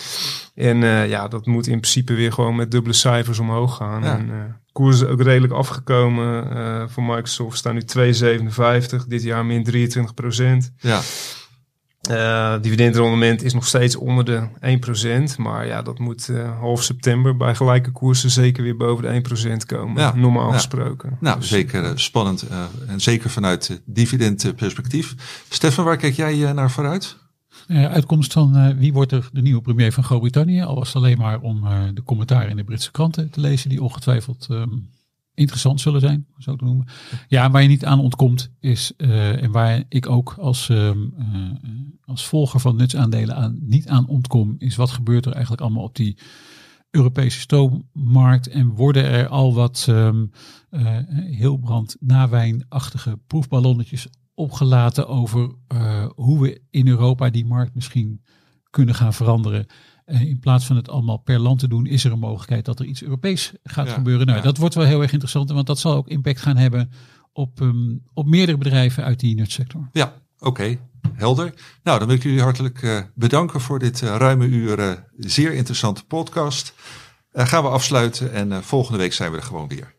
En eh, ja, dat moet in principe weer gewoon met dubbele cijfers omhoog gaan. Ja. En, eh, koers is ook redelijk afgekomen eh voor Microsoft. Staan nu 2,57. Dit jaar min 23 procent. ja. Eh dividendrendement is nog steeds onder de 1%. Maar ja, dat moet half september bij gelijke koersen zeker weer boven de 1% komen. Ja. Normaal Ja. gesproken. Nou, Dus, zeker spannend. en zeker vanuit dividendperspectief. Stefan, waar kijk jij naar vooruit? Eh, uitkomst van eh, wie wordt er de nieuwe premier van Groot-Brittannië? Al was het alleen maar om eh, de commentaar in de Britse kranten te lezen, die ongetwijfeld ehm, interessant zullen zijn, zo te noemen. Ja, waar je niet aan ontkomt is, en waar ik ook als, ehm, eh, als volger van nutsaandelen aan, niet aan ontkom, is wat gebeurt er eigenlijk allemaal op die Europese stoommarkt en worden er al wat ehm eh, heel brand nawijnachtige proefballonnetjes opgelaten over eh, hoe we in Europa die markt misschien kunnen gaan veranderen. Eh, in plaats van het allemaal per land te doen, is er een mogelijkheid dat er iets Europees gaat Ja, gebeuren. Nou, ja. dat wordt wel heel erg interessant, want dat zal ook impact gaan hebben op, ehm, op meerdere bedrijven uit die nutsector. Ja, oké. Helder. Nou, dan wil ik jullie hartelijk eh, bedanken voor dit ruime uur zeer interessante podcast. Gaan we afsluiten en volgende week zijn we er gewoon weer.